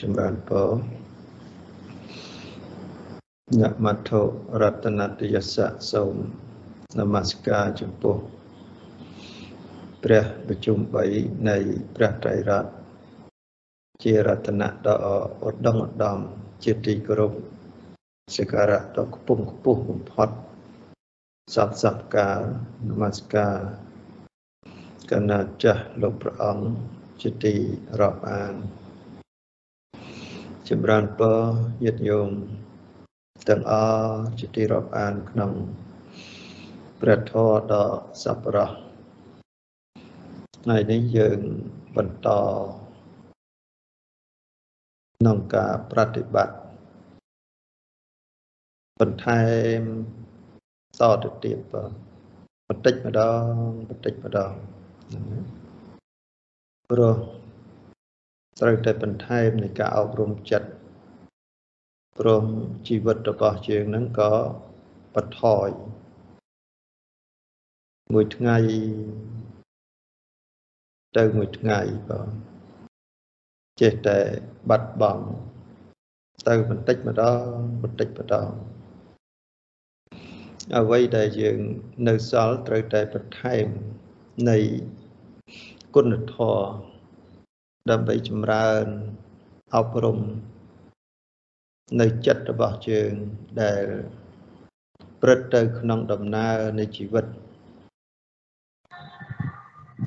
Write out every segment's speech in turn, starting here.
ចម្រើនពរញមត្ថុរតនតយស័កសូមនមស្ការចំពោះព្រះប្រជុំ3នៃព្រះត្រៃរតន៍ជារតនៈដ៏ឧត្តមឧត្តមជាទីគោរពសក្ការៈដ៏ខ្ពង់ខ្ពស់បំផុតសពសពការនមស្ការកណាចាស់លោកព្រះអង្គជាទីរាប់អាន ចម្រើនពរញាតិញោមទាំងអស់ជាទីរាប់អានក្នុងព្រះធម៌ដ៏សប្បុរសថ្ងៃនេះយើងបន្តក្នុងការប្រតិបត្តិបន្ថែមតទៅទៀតបាទបន្តិចម្ដងបន្តិចម្ដងព្រោះ ត្រូវតែបន្ថែមនៃការអប់រំចិត្តព្រមជីវិតរបស់យើងនឹងក៏បថយមួយថ្ងៃទៅមួយថ្ងៃបងចេះតែបាត់បង់ទៅបន្តិចម្ដងបន្តិចម្ដងអ្វីដែលយើងនៅសល់ត្រូវតែបន្ថែមនៃគុណធម៌ ដើម្បីចម្រើនអប់រំនៅចិត្តរបស់យើងដែលព្រឹត្តទៅក្នុងដំណើរនៃជីវិត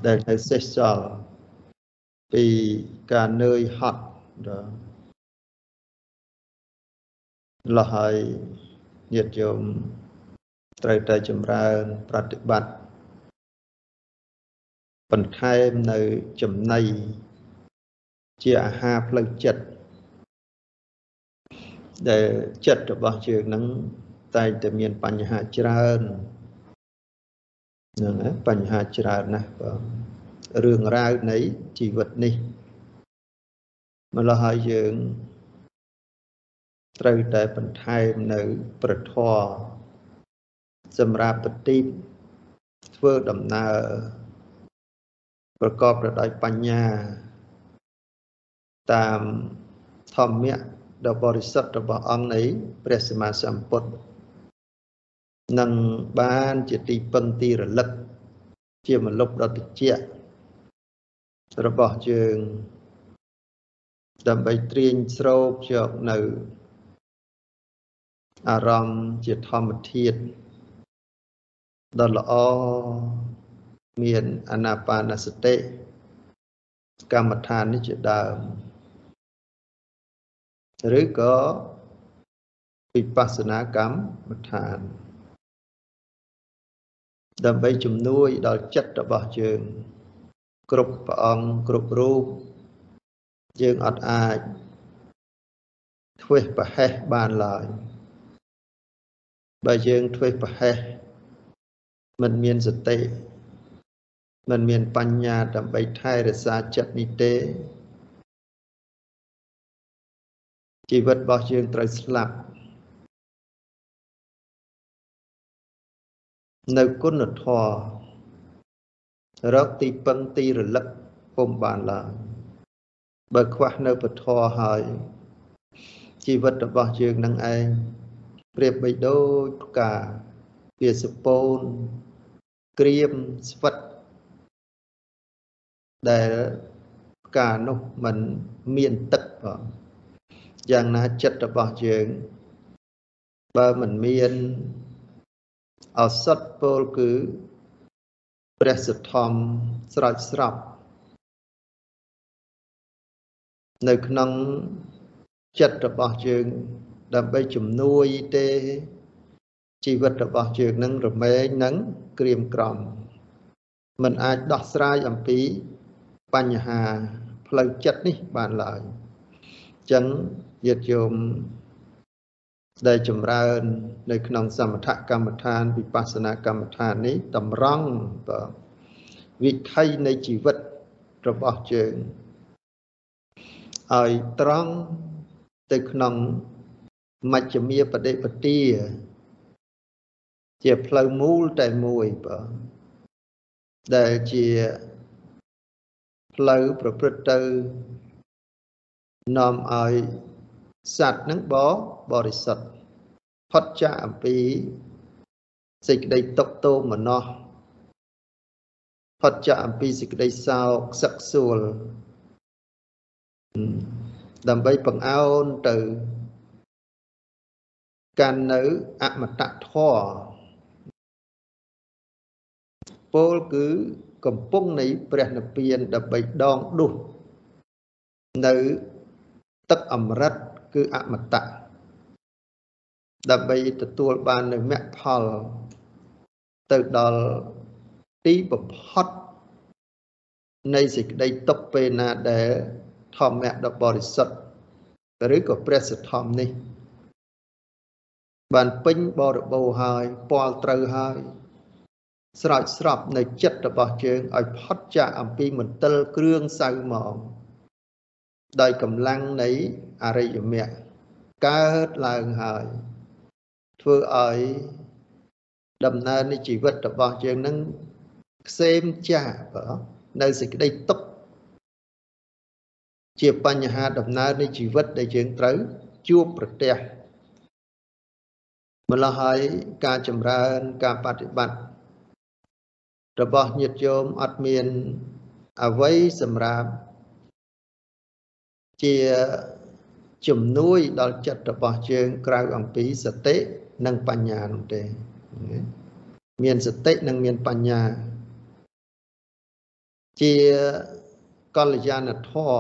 ដែលនៅសេសសល់ពីការនឿយហត់ដល់លះហើយញាតិញោមត្រូវតែចម្រើនប្រតិបត្តិបន្ថែមនៅចំណី ជាអាហារផ្លូវចិត្តដែលចិត្តរបស់យើងនឹងតែងតែមានបញ្ហាច្រើនហ្នឹងបញ្ហាច្រើនណាស់បងរឿងរ៉ាវនៃជីវិតនេះម្ល៉េះហើយយើងត្រូវតែបន្ថែមនៅប្រធរសម្រាប់ប្រទីបធ្វើដំណើរប្រកបទៅដោយបញ្ញា តាមធម្មៈដ៏បរិសុទ្ធរបស់អង្គនៃព្រះសម្មាសម្ពុទ្ធនឹងបានជាទីពឹងទីរលឹក ជាមលុបដ៏តិចរបស់យើងដើម្បីត្រៀញស្រោបយកនៅ អារម្មណ៍ជាធម្មធាតុដ៏ល្អមានអនាបានសតិកម្មដ្ឋាននេះជាដើម ឬក៏វិបស្សនាកម្មដ្ឋាន ដើម្បីជំនួយដល់ចិត្តរបស់យើង គ្រប់ព្រះអង្គគ្រប់រូបយើងអត់អាចធ្វេសប្រហែសបានឡើយបើយើងធ្វេសប្រហែសមិនមានសតិមិនមានបញ្ញាដើម្បីថែរក្សាចិត្តនេះទេ ជីវិតរបស់យើងត្រូវស្លាប់នៅគុណធម៌រកទីពឹងទីរលឹកពុំបានឡើយបើខ្វះនៅពធហើយជីវិតរបស់យើងនឹងឯងប្រៀបបីដូចផ្កាវាសពូនក្រៀមស្វិតដែលផ្កានោះมันមានទឹកផង យ៉ាងណាចិត្តរបស់យើង បើមិនមានអសត់ពលគឺព្រះសទ្ធំស្រោចស្រពនៅក្នុងចិត្តរបស់យើង ដើម្បីជំនួយទេជីវិតរបស់យើងនឹងរមែងនឹងក្រៀមក្រំมันអាចដោះស្រាយអំពីបញ្ហាផ្លូវចិត្តនេះបានឡើយអញ្ចឹង ញាតិញោមដែលចម្រើននៅក្នុងសមថកម្មដ្ឋានវិបស្សនាកម្មដ្ឋាននេះតម្រង់វិថីនៃជីវិតរបស់យើងឲ្យត្រង់ទៅក្នុងមជ្ឈមាបដិបទាជាផ្លូវមូលតែមួយបាទដែលជាផ្លូវប្រព្រឹត្តទៅនាំឲ្យ សត្វនឹងបបរិសុទ្ធផុតចាកអំពីសេចក្តីຕົកតោមនោះផុតចាកអំពីសេចក្តីសោកសឹកសួលដើម្បីបង្អោនទៅកាន់នៅអមតៈធម៌ពលគឺកំពុងនៃព្រះនិព្វានដើម្បីដងដុះនៅទឹកអមរិត គឺអមតៈដើម្បីទទួលបាននៅមគ្គផលទៅដល់ទីបំផុតនៃសេចក្តីទុកពេលណាដែលធម្មៈដ៏បរិសុទ្ធឬក៏ព្រះសទ្ធំនេះ បានពេញបរិបូរហើយពាល់ត្រូវហើយស្រោចស្រពនៅចិត្តរបស់ជើងឲ្យផុតចាកអំពីមន្ទិលគ្រឿងសៅហ្មង ដោយកម្លាំងនៃអរិយមគ្គកើតឡើងហើយធ្វើឲ្យដំណើរនៃជីវិតរបស់យើងនឹងខ្សែមចាស់បើនៅសេចក្តីទុក្ខជាបញ្ហាដំណើរនៃជីវិតដែលយើងត្រូវជួបប្រទះម្ល៉េះហើយការចម្រើនការបប្រតិបត្តិរបស់ញាតិញោមអត់មានអ្វីសម្រាប់ ជាជំនួយដល់ចិត្តរបស់យើងក្រៅអំពីសតិនិងបញ្ញានោះទេមានសតិនិងមានបញ្ញា ជាកល្យាណធម៌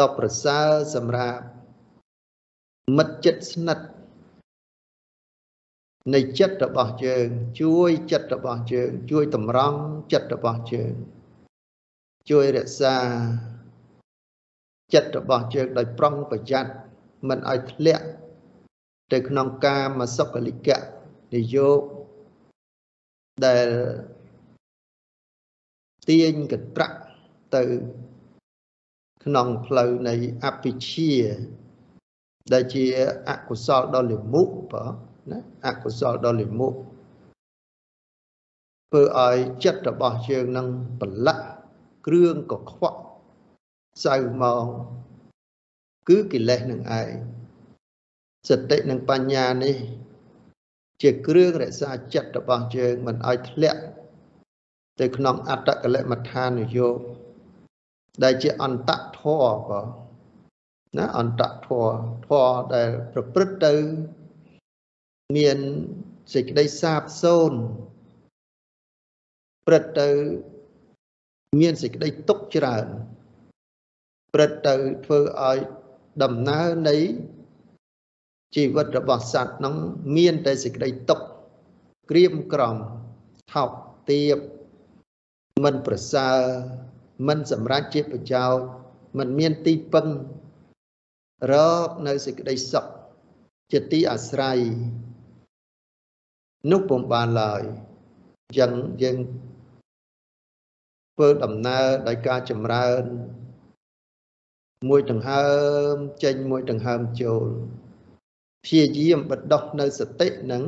ដ៏ប្រសើរសម្រាប់មិត្តចិត្តស្និទ្ធនៃចិត្តរបស់យើង ជួយចិត្តរបស់យើង ជួយតម្រង់ចិត្តរបស់យើង ជួយរក្សា ចិត្តរបស់យើងដោយប្រុងប្រយ័ត្នមិនឲ្យធ្លាក់ទៅក្នុងកាមសុខលិកៈនិយោគដែលទាញកត្រាក់ទៅក្នុងផ្លូវនៃអភិជាដែលជាអកុសលដ៏លិមុខបើណាអកុសលដ៏លិមុខធ្វើឲ្យចិត្តរបស់យើងនឹងប្រឡាក់គ្រឿងកខ្វក់ សៅមកគឺកិលេសនឹងឯងសតិនិងបញ្ញានេះ ជាគ្រឿងរក្សាចិត្តរបស់យើងមិនឲ្យធ្លាក់ទៅក្នុងអត្តកលមដ្ឋានយោដែលជាអន្តធរក៏ណាអន្តធរធរដែលប្រព្រឹត្តទៅ មានសេចក្តីសាបសូន្យព្រឹត្តទៅ មានសេចក្តីទុកច្រើន ព្រឹត្តទៅធ្វើឲ្យដំណើរនៃជីវិតរបស់សត្វនោះមានតែសេចក្តីទុកក្រៀមក្រំថោកទាបមិនប្រសើរមិនសម្រេចជាប្រយោជន៍មិនមានទីពឹងរកនៅសេចក្តីសុខជាទីអាស្រ័យនោះពុំបានឡើយយ៉ាងយើងធ្វើដំណើរដោយការចម្រើន មួយដង្ហើមចេញមួយដង្ហើមចូលព្យាយាមបដោះនៅសតិនិង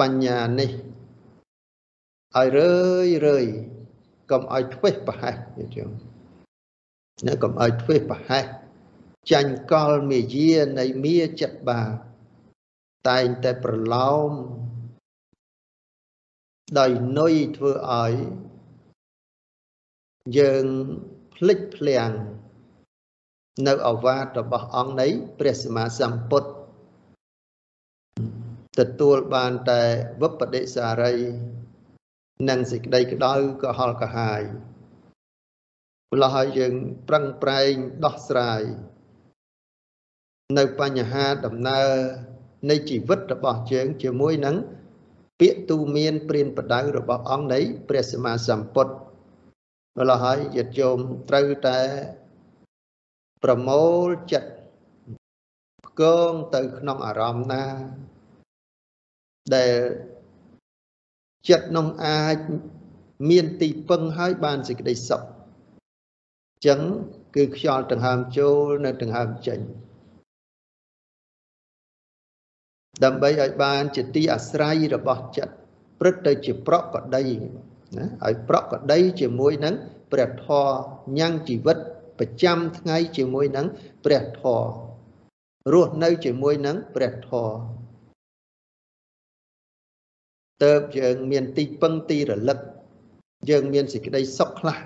បញ្ញានេះឲ្យរឿយរឿយកុំឲ្យធ្វេសប្រហែសយល់ទេណាកុំឲ្យធ្វេសប្រហែសចាញ់កលមាយានៃមាចិត្តបាតែងតែប្រឡោមដោយនុយធ្វើឲ្យយើង ភ្លេចភ្លាំងនៅអវាទរបស់អង្គនៃព្រះសម្មាសម្ពុទ្ធទទួលបានតែវិបដិសារី និងសេចក្តីក្តៅក៏ហល់កាហាយម្ល៉េះហើយយើងប្រឹងប្រែងដោះស្រាយនៅបញ្ហាដំណើរនៃជីវិតរបស់យើងជាមួយនឹងពាក្យទូមានព្រានប្រដៅរបស់អង្គនៃព្រះសម្មាសម្ពុទ្ធ ម្ល៉េះហើយយត្តយោមត្រូវតែប្រមូលចិត្តផ្គងទៅក្នុងអារម្មណ៍ណា ដែលចិត្តនោះអាចមានទីពឹងហើយបានសេចក្តីសុខអញ្ចឹងគឺខ្យល់ដង្ហើមចូលនៅដង្ហើមចេញដើម្បីឲ្យបានជាទីអាស្រ័យរបស់ចិត្តព្រឹកទៅជាប្រកបដី ណាឲ្យប្រកបដីជាមួយនឹងព្រះធម៌ញ៉ាំងជីវិតប្រចាំថ្ងៃជាមួយនឹងព្រះធម៌រស់នៅជាមួយនឹងព្រះធម៌តើបយើងមានទីពឹងទីរលឹក យើងមានសេចក្តីសុខខ្លះ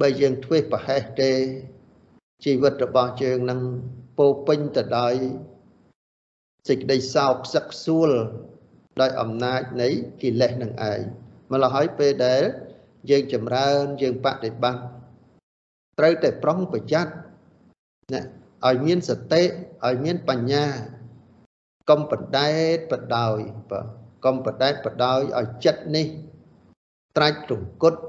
បើយើងធ្វេសប្រហែសទេជីវិតរបស់យើងនឹងពោពេញទៅដោយសេចក្តីសោកសឹកសួលដោយអំណាចនៃកិលេសនឹងឯង ម្ល៉េះហើយពេលដែល យើងចម្រើនយើងបដិបត្តិត្រូវតែប្រុងប្រយ័ត្នណាឲ្យមានសតិឲ្យមានបញ្ញាកុំបដែតបដោយបាទកុំបដែតបដោយឲ្យចិត្តនេះ ត្រាច់រង្គត់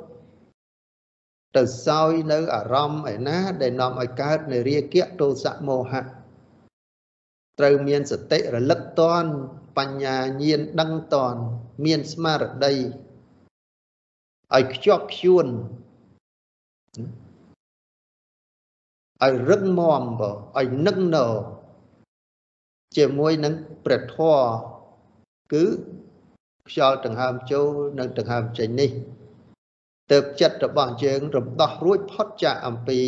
ទៅសោយនៅអារម្មណ៍ឯណា ដែលនាំឲ្យកើតនៅរាគៈទោសៈមោហៈត្រូវមានសតិរលឹកតនបញ្ញាញាណដឹងតនមានស្មារតី ឲ្យខ្ជាប់ខ្ជួនឲ្យរឹងមាំបើឲ្យនឹកណោជាមួយនឹងព្រះធម៌គឺខ្យល់ដង្ហើមចូលនិងដង្ហើមចេញនេះទៅចិត្តរបស់យើងរំដោះរួចផុតចាកអំពី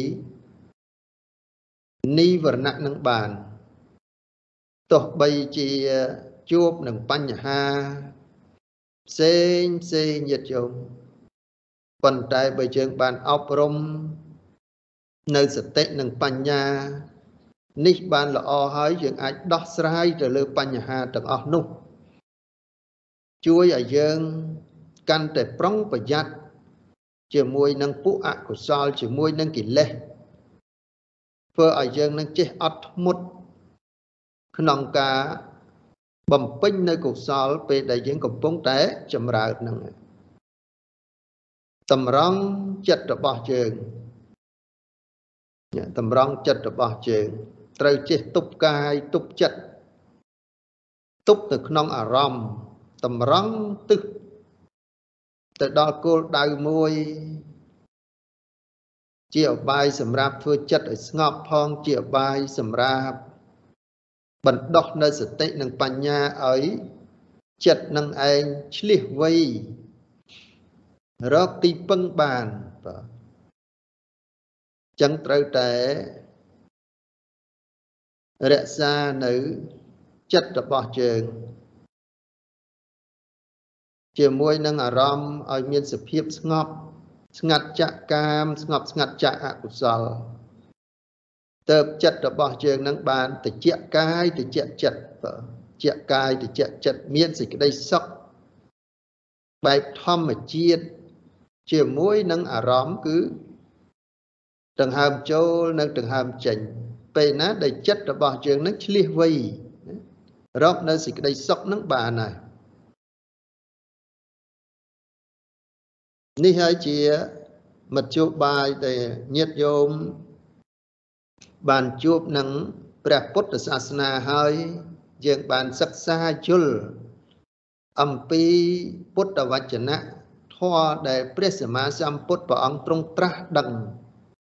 និវរណៈនឹងបានទោះបីជាជួបនឹងបញ្ហាផ្សេងផ្សេងយត់យង ប៉ុន្តែបើយើងបានអប់រំនៅសតិនិងបញ្ញា នេះបានល្អហើយយើងអាចដោះស្រាយទៅលើបញ្ហាទាំងអស់នោះ ជួយឲ្យយើងកាន់តែប្រុងប្រយ័ត្នជាមួយនឹងពួកអកុសលជាមួយនឹងកិលេសធ្វើឲ្យយើងនឹងចេះអត់ធ្មត់ក្នុងការបំពេញនៅកុសលពេលដែលយើងកំពុងតែចម្រើននឹង តម្រង់ចិត្តរបស់យើងតម្រង់ចិត្តរបស់យើងត្រូវចេះទប់កាយទប់ចិត្តទប់ទៅក្នុងអារម្មណ៍តម្រង់ទឹកទៅដល់គោលដៅមួយជាអបាយសម្រាប់ធ្វើចិត្តឲ្យស្ងប់ផងជាអបាយសម្រាប់បណ្ដោះនៅសតិនិងបញ្ញាឲ្យចិត្តនឹងឯងឆ្លៀសវៃ រកទីពឹងបានបាទចឹងត្រូវតែរក្សានៅចិត្តរបស់យើងជាមួយនឹងអារម្មណ៍ឲ្យមានសភាពស្ងប់ ស្ងាត់ចាក់កាម ស្ងប់ស្ងាត់ចាក់អកុសលទៅចិត្តរបស់យើងនឹងបានតិចកាយតិចចិត្តជាកាយតិចចិត្តមានសេចក្តីសុខបែបធម្មជាតិ ជាមួយនឹងអារម្មណ៍គឺដង្ហើមចូលនិងដង្ហើមចេញ ពេលណាដែលចិត្តរបស់យើងនឹងឆ្លៀសវៃរកនៅសេចក្តីសុខនឹងបានហើយនេះហើយជាមធ្យោបាយដែលញាតិញោមបានជួបនឹងព្រះពុទ្ធសាសនាហើយយើងបានសិក្សាយល់អំពីពុទ្ធវចនៈ ធម៌ដែលព្រះសម្មាសម្ពុទ្ធព្រះអង្គទ្រង់ត្រាស់ដឹង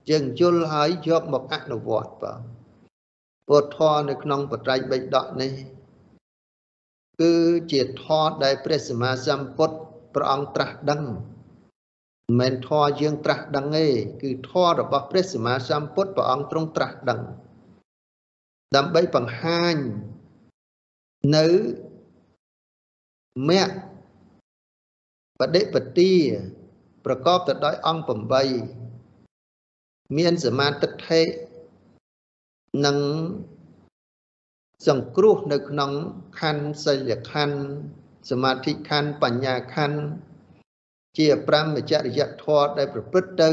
យើងយល់ហើយយកមកអនុវត្តបាទពុទ្ធធម៌នៅក្នុងបត្រៃបិដកនេះ គឺជាធម៌ដែលព្រះសម្មាសម្ពុទ្ធព្រះអង្គត្រាស់ដឹងមិនមែនធម៌យើងត្រាស់ដឹងទេគឺធម៌របស់ព្រះសម្មាសម្ពុទ្ធព្រះអង្គទ្រង់ត្រាស់ដឹង ដើម្បីបង្ហាញនៅមគ្គ បដិបទាប្រកបទៅដោយអង្គ8មានសមាទិដ្ឋិនិងសង្គ្រោះនៅក្នុងខណ្ឌសិលខណ្ឌសមាធិខណ្ឌបញ្ញាខណ្ឌជាប្រមចរិយធម៌ដែលប្រព្រឹត្តទៅ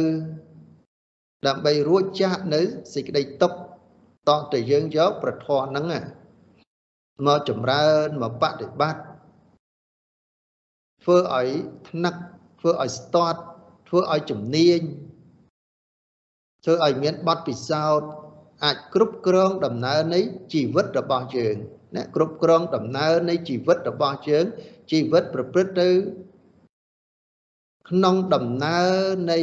ដើម្បីរួចចាកនៅសេចក្តីទុក្ខតទៅយើងយកប្រធរហ្នឹងមកចម្រើនមកបដិបត្តិ ធ្វើឲ្យថ្នឹកធ្វើឲ្យស្ទាត់ធ្វើឲ្យជំនាញធ្វើឲ្យមានបទពិសោធន៍អាចគ្រប់គ្រងដំណើរនៃជីវិតរបស់យើងណាគ្រប់គ្រងដំណើរនៃជីវិតរបស់យើងជីវិតប្រព្រឹត្តទៅក្នុងដំណើរនៃ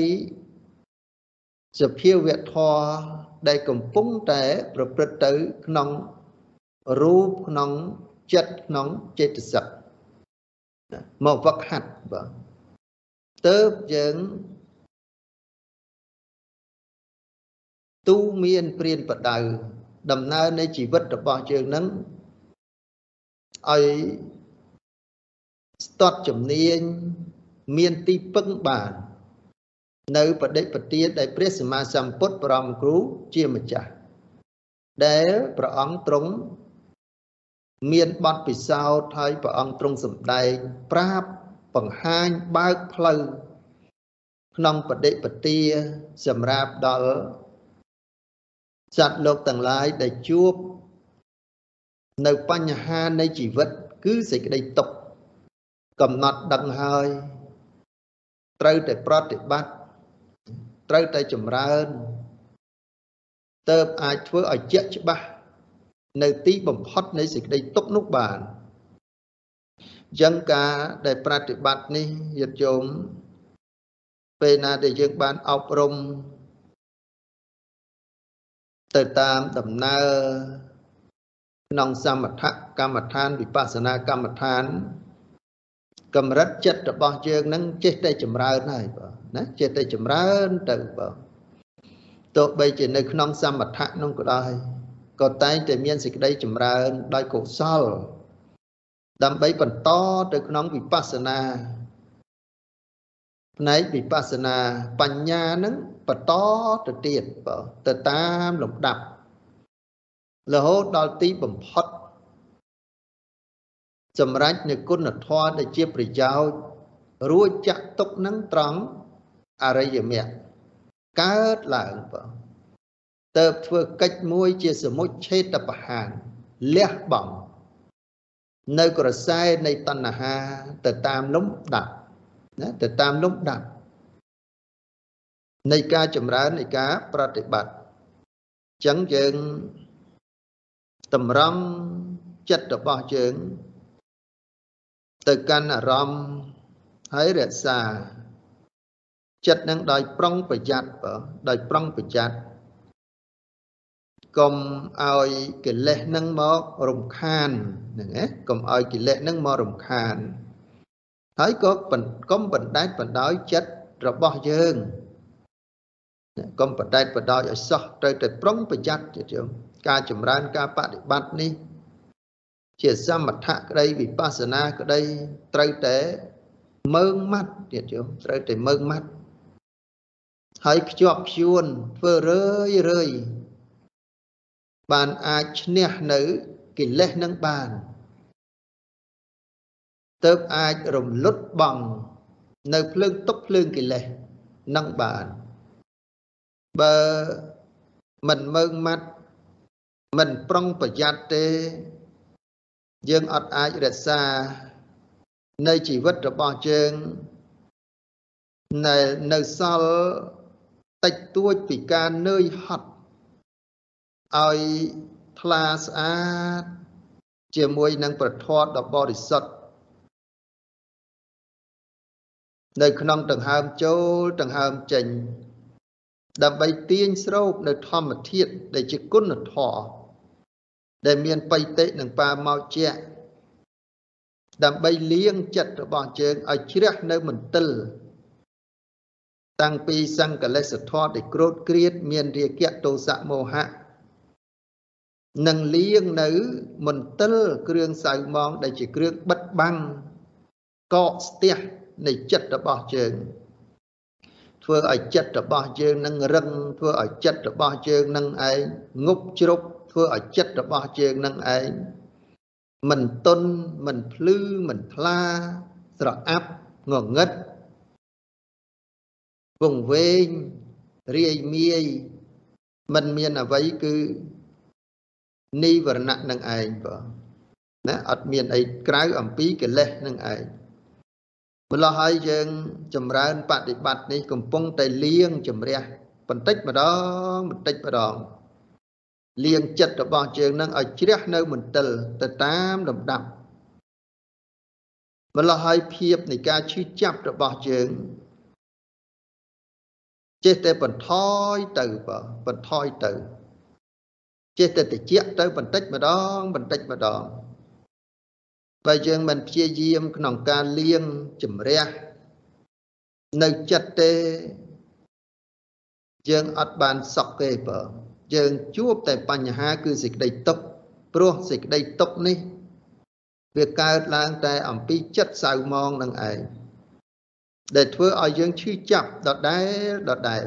សភាវៈធម៌ដែលកំពុងតែប្រព្រឹត្តទៅក្នុងរូបក្នុងចិត្តក្នុងចេតសិក មកវឹកហាត់បាទទៅយើងទូមានព្រានបដៅដំណើរនៃជីវិតរបស់យើងនឹងឲ្យស្ទាត់ជំនាញមានទីពឹងបាននៅបដិបទាដែលព្រះសម្មាសម្ពុទ្ធបរមគ្រូជាម្ចាស់ដែលព្រះអង្គទ្រង់ មានបទពិសោធន៍ហើយព្រះអង្គទ្រង់សម្ដែងប្រាប់បង្ហាញបើកផ្លូវក្នុងបដិបទាសម្រាប់ដល់សត្វលោកទាំងឡាយដែលជួបនៅបញ្ហានៃជីវិត គឺសេចក្តីទុក្ខកំណត់ដឹងហើយត្រូវតែប្រតិបត្តិត្រូវតែចម្រើនទៅអាចធ្វើឲ្យជាក់ច្បាស់ នៅទីបំផុតនៃសេចក្តីទុក្ខនោះបានអញ្ចឹងការដែលប្រតិបត្តិនេះយត្តយោមពេលណាដែលយើងបានអប់រំទៅតាមដំណើរក្នុងសមថកម្មដ្ឋានវិបស្សនាកម្មដ្ឋានកម្រិតចិត្តរបស់យើងនឹងចេះតែចម្រើនហើយបងណាចេះតែចម្រើនទៅបងទោះបីជានៅក្នុងសមថៈនោះក៏ដោយ ក៏តែងតែមានសេចក្តីចម្រើនដោយកុសល ដើម្បីបន្តទៅក្នុងវិបស្សនាផ្នែកវិបស្សនាបញ្ញានឹងបន្តទៅទៀតបងទៅតាមលំដាប់រហូតដល់ទីបំផុតសម្រាប់នៅគុណធម៌ដែលជាប្រយោជន៍រួចចាក់ទុកនឹងត្រង់អរិយមគ្គកើតឡើងបង ទៅធ្វើកិច្ចមួយជាសមុច្ឆេតបហានលះបង់នៅក្រសែនៃតណ្ហាទៅតាមលំដាប់ណាទៅតាមលំដាប់នៃការចម្រើននៃការប្រតិបត្តិអញ្ចឹងយើងតម្រង់ចិត្តរបស់យើងទៅកាន់អារម្មណ៍ហើយរក្សាចិត្តនឹងដោយប្រុងប្រយ័ត្នបើដោយប្រុងប្រយ័ត្ន កុំឲ្យកិលេសនឹងមករំខានហ្នឹងណាកុំឲ្យកិលេសនឹងមករំខានហើយក៏កុំបណ្ដែតបណ្ដោយចិត្តរបស់យើងកុំបណ្ដែតបណ្ដោយឲ្យសោះត្រូវតែប្រុងប្រយ័ត្នទៀតយើងការចម្រើនការបដិបត្តិនេះ ជាសមថៈក្តីវិបស្សនាក្តីត្រូវតែមើងម៉ាត់ទៀតយោត្រូវតែមើងម៉ាត់ហើយភ្ជាប់ភ្ជួនធ្វើរឿយរឿយ បានអាចឈ្នះនៅកិលេសនឹងបានទៅអាចរំលត់បងនៅភ្លើងទុកភ្លើងកិលេសនឹងបានបើមិនមើងម៉ាត់មិនប្រុងប្រយ័ត្នទេ យើងអត់អាចរក្សានៃជីវិតរបស់យើងនៅនៅសល់តិចតួចពីការនឿយហត់ ឲ្យថ្លាស្អាតជាមួយនឹងប្រធមដ៏បរិសុទ្ធនៅក្នុងដង្ហើមចូលដង្ហើមចេញ ដើម្បីទាញស្រូបនៅធម្មធាតុដែលជាគុណធម៌ដែលមានបៃតិនិងបាមកជាដើម្បីលៀងចិត្តរបស់យើងឲ្យជ្រះនៅមន្ទិលតាំងពីសង្កលេសធម៌ដែលក្រោតក្រៀតមានរាគៈទោសៈមោហៈ នឹងលៀងនៅមន្ទិលគ្រឿងសៅមងដែលជាគ្រឿងបិទបាំងកកស្ទះនៃចិត្តរបស់យើងធ្វើឲ្យចិត្តរបស់យើងនឹងរឹងធ្វើឲ្យចិត្តរបស់យើងនឹងឯងងប់ជ្រប់ធ្វើឲ្យចិត្តរបស់យើងនឹងឯងមិនតុនមិនភ្លឺមិនថ្លាស្រអាប់ងងឹតវងវែងរាយមាយមិនមានអ្វីគឺ និវរណៈនឹងឯងបងណាអត់មានអីក្រៅអំពីកិលេសនឹងឯងម្ល៉េះហើយយើង ចម្រើនបដិបត្តិនេះកំពុងតែលៀងជំរះបន្តិចម្ដងបន្តិចម្ដងលៀងចិត្តរបស់យើងនឹងឲ្យជ្រះនៅមន្ទិលទៅតាមលំដាប់ម្ល៉េះហើយភាពនៃការឈឺចាប់របស់យើងចេះតែបន្ថយទៅបើបន្ថយទៅ ចេះតែតិចទៅបន្តិចម្ដងបន្តិចម្ដងបើយើងមិនព្យាយាមក្នុងការលៀងជំរះនៅចិត្តទេយើងអត់បានសុខទេបើយើងជួបតែបញ្ហាគឺសេចក្តីទុក្ខព្រោះសេចក្តីទុក្ខនេះ វាកើតឡើងតែអំពីចិត្តសៅមងនឹងឯងដែលធ្វើឲ្យយើងឈឺចាប់ដដែលដដែល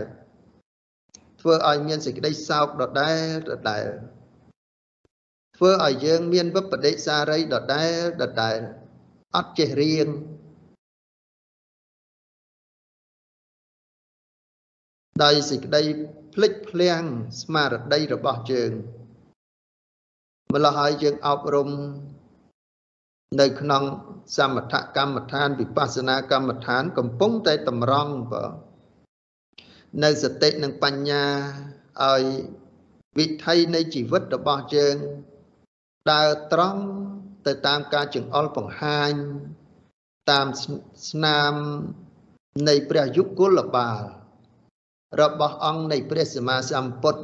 ធ្វើឲ្យមានសេចក្តីសោកដដែលដដែលធ្វើឲ្យយើងមានវិបដិសារីដដែលដដែលអត់ចេះរៀងដោយសេចក្តីភ្លេចភ្លាំងស្មារតីរបស់យើងម្ល៉េះហើយយើងអប់រំនៅក្នុងសមថកម្មដ្ឋានវិបស្សនាកម្មដ្ឋាន កំពុងតែតម្រង់បើ នៅសតិនិងបញ្ញាឲ្យវិថីនៃជីវិតរបស់យើងដើរត្រង់ទៅតាមការចង្អុលបង្ហាញ តាមស្នាមនៃព្រះយុគលបាលរបស់អង្គនៃព្រះសម្មាសម្ពុទ្ធ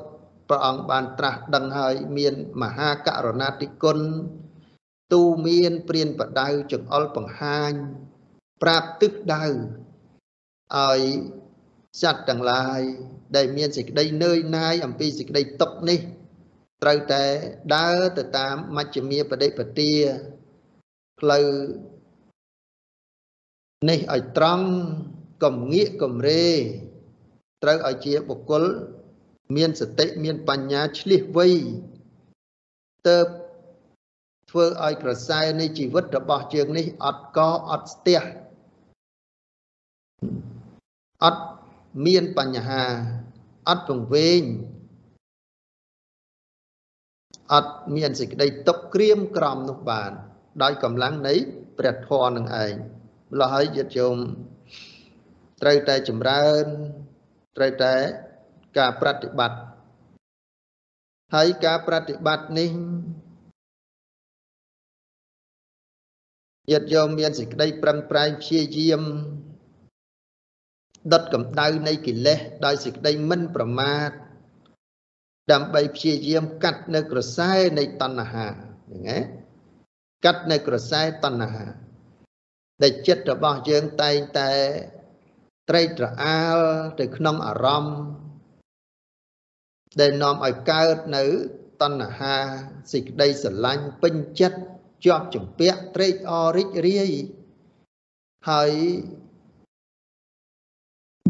ព្រះអង្គបានត្រាស់ដឹងហើយមានមហាករុណាធិគុណទូមានព្រានបដៅចង្អុលបង្ហាញ ប្រាប់ទិសដៅឲ្យ សត្វទាំងឡាយដែលមានសេចក្តីនឿយណាយអំពីសេចក្តីទុក្ខនេះ ត្រូវតែដើរទៅតាមមជ្ឈមាបដិបទាផ្លូវនេះឲ្យត្រង់កំងាកកំរេត្រូវឲ្យជាបុគ្គលមានសតិមានបញ្ញាឆ្លៀសវៃទៅធ្វើឲ្យក្រសែនៃជីវិតរបស់យើងនេះអត់កអត់ស្ទះអត់ មានបញ្ហាអត់ពង្វេងអត់មានសេចក្តីຕົកក្រៀមក្រំនោះបាន ដោយកម្លាំងនៃព្រះធម៌នឹងឯងម្ល៉េះហើយយត្តយោមត្រូវតែចម្រើនត្រូវតែការប្រតិបត្តិហើយការប្រតិបត្តិនេះយត្តយោមមានសេចក្តីប្រឹងប្រែងព្យាយាម ដុតកម្ដៅនៃកិលេសដោយសេចក្តីមិនប្រមាទដើម្បីព្យាយាមកាត់នៅក្រសែនៃតណ្ហាហ្នឹងណាកាត់នៅក្រសែតណ្ហាដែលចិត្តរបស់យើងតែងតែត្រេកត្រអាលទៅក្នុងអារម្មណ៍ដែលនាំឲ្យកើតនៅតណ្ហាសេចក្តីស្រឡាញ់ពេញចិត្តជាប់ជំពាក់ត្រេកអររីករាយហើយ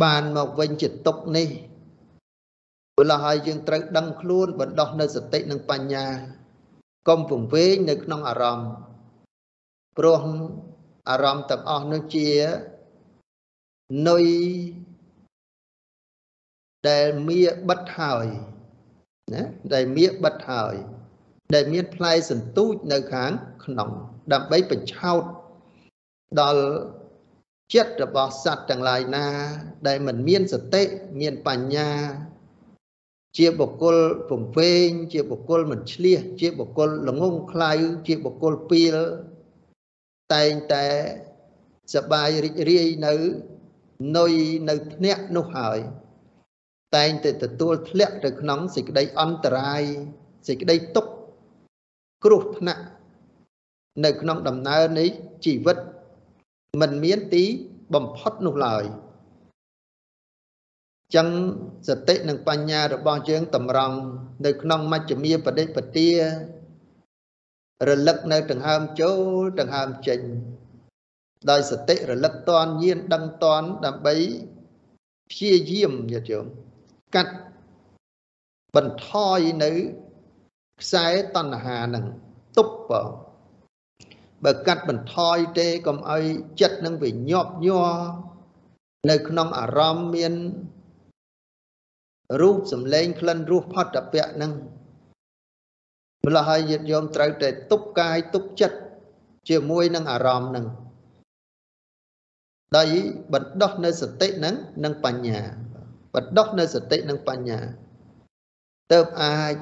បានមកវិញជាទុកនេះព្រោះហើយយើងត្រូវដឹងខ្លួនបណ្ដោះនៅសតិនិងបញ្ញាកុំពង្វេងនៅក្នុងអារម្មណ៍ព្រោះអារម្មណ៍ទាំងអស់នោះជានុយដែលមៀបិទហើយណាដែលមៀបិទហើយដែលមានផ្លែសន្ទូចនៅខាងក្នុងដើម្បីបញ្ឆោតដល់ ចិត្តរបស់សត្វទាំងឡាយណា ដែលមិនមានសតិមានបញ្ញា ជាបុគ្គលពំវែងជាបុគ្គលមិនឆ្លៀសជាបុគ្គលល្ងងខ្លៅជាបុគ្គលពៀលតែងតែសបាយរីករាយនៅនុយនៅភ្នាក់នោះហើយ តែងតែទទួលធ្លាក់ទៅក្នុងសេចក្តីអន្តរាយសេចក្តីទុក្ខគ្រោះថ្នាក់នៅក្នុងដំណើរនៃជីវិត មិនមានទីបំផុតនោះឡើយចឹងសតិនិងបញ្ញារបស់យើងតម្រង់នៅក្នុងមជ្ឈមាបដិបទារលឹកនៅដង្ហើមចូលដង្ហើមចេញ ដោយសតិរលឹកតនញាណដឹងតនដើម្បីព្យាយាមញាតិញោមកាត់បន្ថយនៅខ្សែតណ្ហានឹងទប់បើ បើកាត់បន្ថយទេកុំឲ្យចិត្តនឹងវាញាប់ញ័រនៅក្នុងអារម្មណ៍មានរូបសម្លេងក្លិនរសផុតពៈនឹងម្ល៉េះហើយញាតិញោមត្រូវតែទប់កាយទប់ចិត្តជាមួយនឹងអារម្មណ៍នឹងដោយបណ្ដោះនៅសតិនឹងនិងបញ្ញាបណ្ដោះនៅសតិនិងបញ្ញាទៅអាច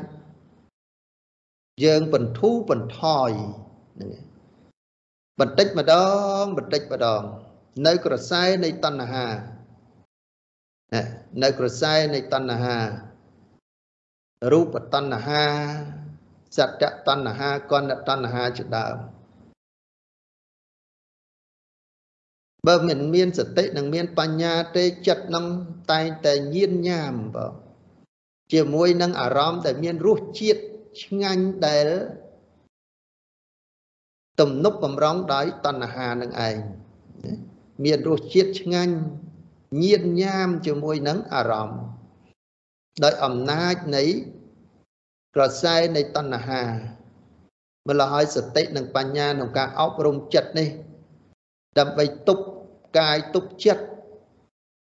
យើងបន្ធូរបន្ថយហ្នឹង បន្តិចម្ដងបន្តិចម្ដង នៅក្រសែនៃតណ្ហានៅក្រសែនៃតណ្ហារូបតណ្ហាសត្វតណ្ហាកណ្ដតណ្ហាជាដើមបើមិនមានសតិនិងមានបញ្ញាទេចិត្តនឹងតែងតែញៀនញ៉ាមបើជាមួយនឹងអារម្មណ៍ដែលមានរសជាតិឆ្ងាញ់ដែល ទំនប់បំរុងដោយតណ្ហានឹងឯងមានរសជាតិឆ្ងាញ់ញៀនញ៉ាមជាមួយនឹងអារម្មណ៍ដោយអំណាចនៃក្រសែនៃតណ្ហាម្ល៉េះហើយសតិនិងបញ្ញាក្នុងការអប់រំចិត្តនេះ ដើម្បីទប់កាយទប់ចិត្ត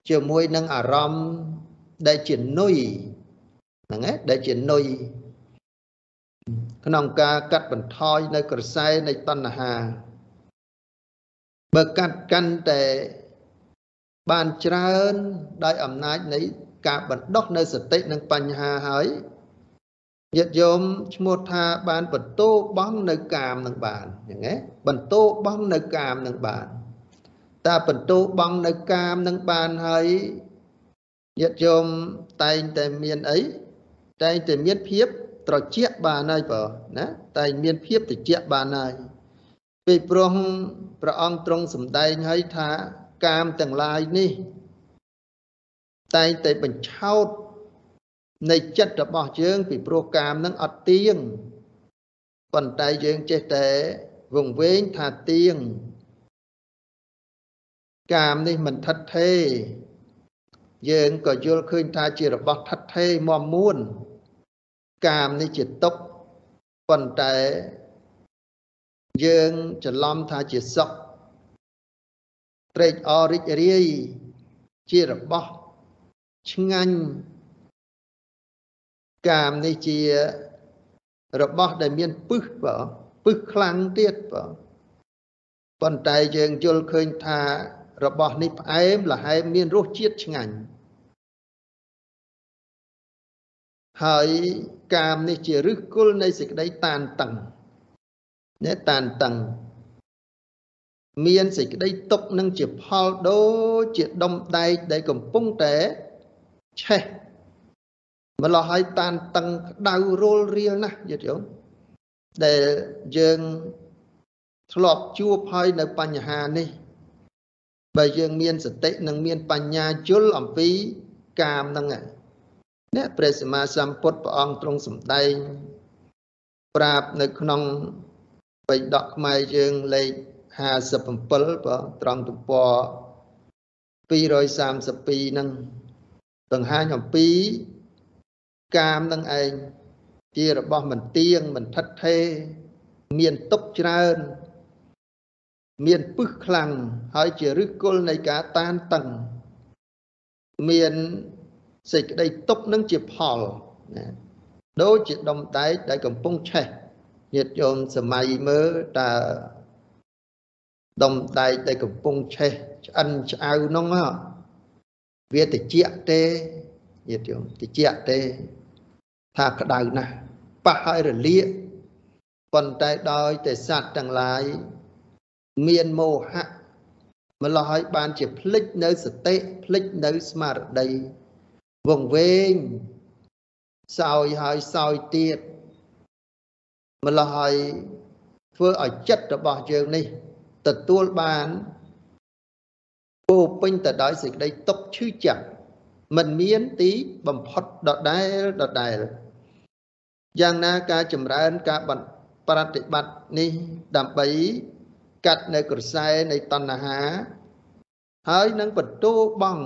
ជាមួយនឹងអារម្មណ៍ដែលជានុយហ្នឹងឯងដែលជានុយ ក្នុងការកាត់បន្ថយនៅក្រសែនៃតណ្ហា បើកាត់កាន់តែបានច្រើនដោយអំណាចនៃការបណ្ដោះនៅសតិនិងបញ្ហាហើយញាតិយោមឈ្មោះថាបានបន្ទោបង់នៅកាមនឹងបានយ៉ាងណាបន្ទោបង់នៅកាមនឹងបានតើបន្ទោបង់នៅកាមនឹងបានហើយញាតិយោមតែងតែមានអីតែងតែមានភាព ត្រជាក់បានហើយបើណាតែមានភាពត្រជាក់បានហើយពេលព្រោះព្រះអង្គទ្រង់សម្ដែងឲ្យថាកាមទាំងឡាយនេះ តែងតែបញ្ឆោតនៃចិត្តរបស់យើងពីព្រោះកាមនឹងអត់ទៀងប៉ុន្តែយើងចេះតែវង្វេងថាទៀងកាមនេះមិនថិតថេរយើងក៏យល់ឃើញថាជារបស់ថិតថេរមមមួន កាមនេះជាទុកប៉ុន្តែយើងច្រឡំថាជាសុខត្រេកអររីករាយជារបស់ឆ្ងាញ់កាមនេះជារបស់ដែលមានពឹសបើពឹសខ្លាំងទៀតបើប៉ុន្តែយើងយល់ឃើញថារបស់នេះផ្អែមល្ហែមមានរសជាតិឆ្ងាញ់ហើយ កាមនេះជាឫសគល់នៃសេចក្តីតានតឹងណែតានតឹងមានសេចក្តីទុកនឹងជាផលដូចជាដុំដែកដែលកំពុងតែឆេះម្ល៉េះឲ្យតានតឹងក្តៅរលរៀលណាស់យល់ទេដែលយើងធ្លាប់ជួបហើយនៅបញ្ហានេះ បើយើងមានសតិនិងមានបញ្ញាយល់អំពីកាមហ្នឹង អ្នកព្រះសម្មាសម្ពុទ្ធព្រះអង្គទ្រង់សម្ដែងប្រាប់នៅក្នុងបិដកខ្មែរយើងលេខ57បើត្រង់ទំព័រ232ហ្នឹងបង្ហាញអំពីកាមនឹងឯងជារបស់មិនទៀងមិនថិតថេរមានទុកច្រើន មានពឹសខ្លាំងហើយជាឫសគល់នៃការតានតឹង មាន សេចក្តីទុកនឹងជាផលណាដូចជាដុំដែកដែលកំពុងឆេះញាតិញោមសម័យមើលតើដុំដែកដែលកំពុងឆេះឆ្អិនឆ្អៅនោះវាតិចទេញាតិញោមតិចទេថាក្តៅណាស់ប៉ះឲ្យរលាកប៉ុន្តែដោយតែសត្វទាំងឡាយមានមោហៈម្ល៉េះឲ្យបានជាភ្លេចនៅសតិភ្លេចនៅស្មារតី វងវែងសោយហើយសោយទៀតម្ល៉េះឲ្យធ្វើឲ្យចិត្តរបស់យើងនេះ ទទួលបានពោពេញទៅដោយសេចក្តីទុកឈឺចាប់មិនមានទីបំផុតដដែលដដែលយ៉ាងណាការចម្រើនការប្រតិបត្តិនេះដើម្បីកាត់នៅក្រសែនៃតណ្ហា ហើយនឹងបន្ទោបង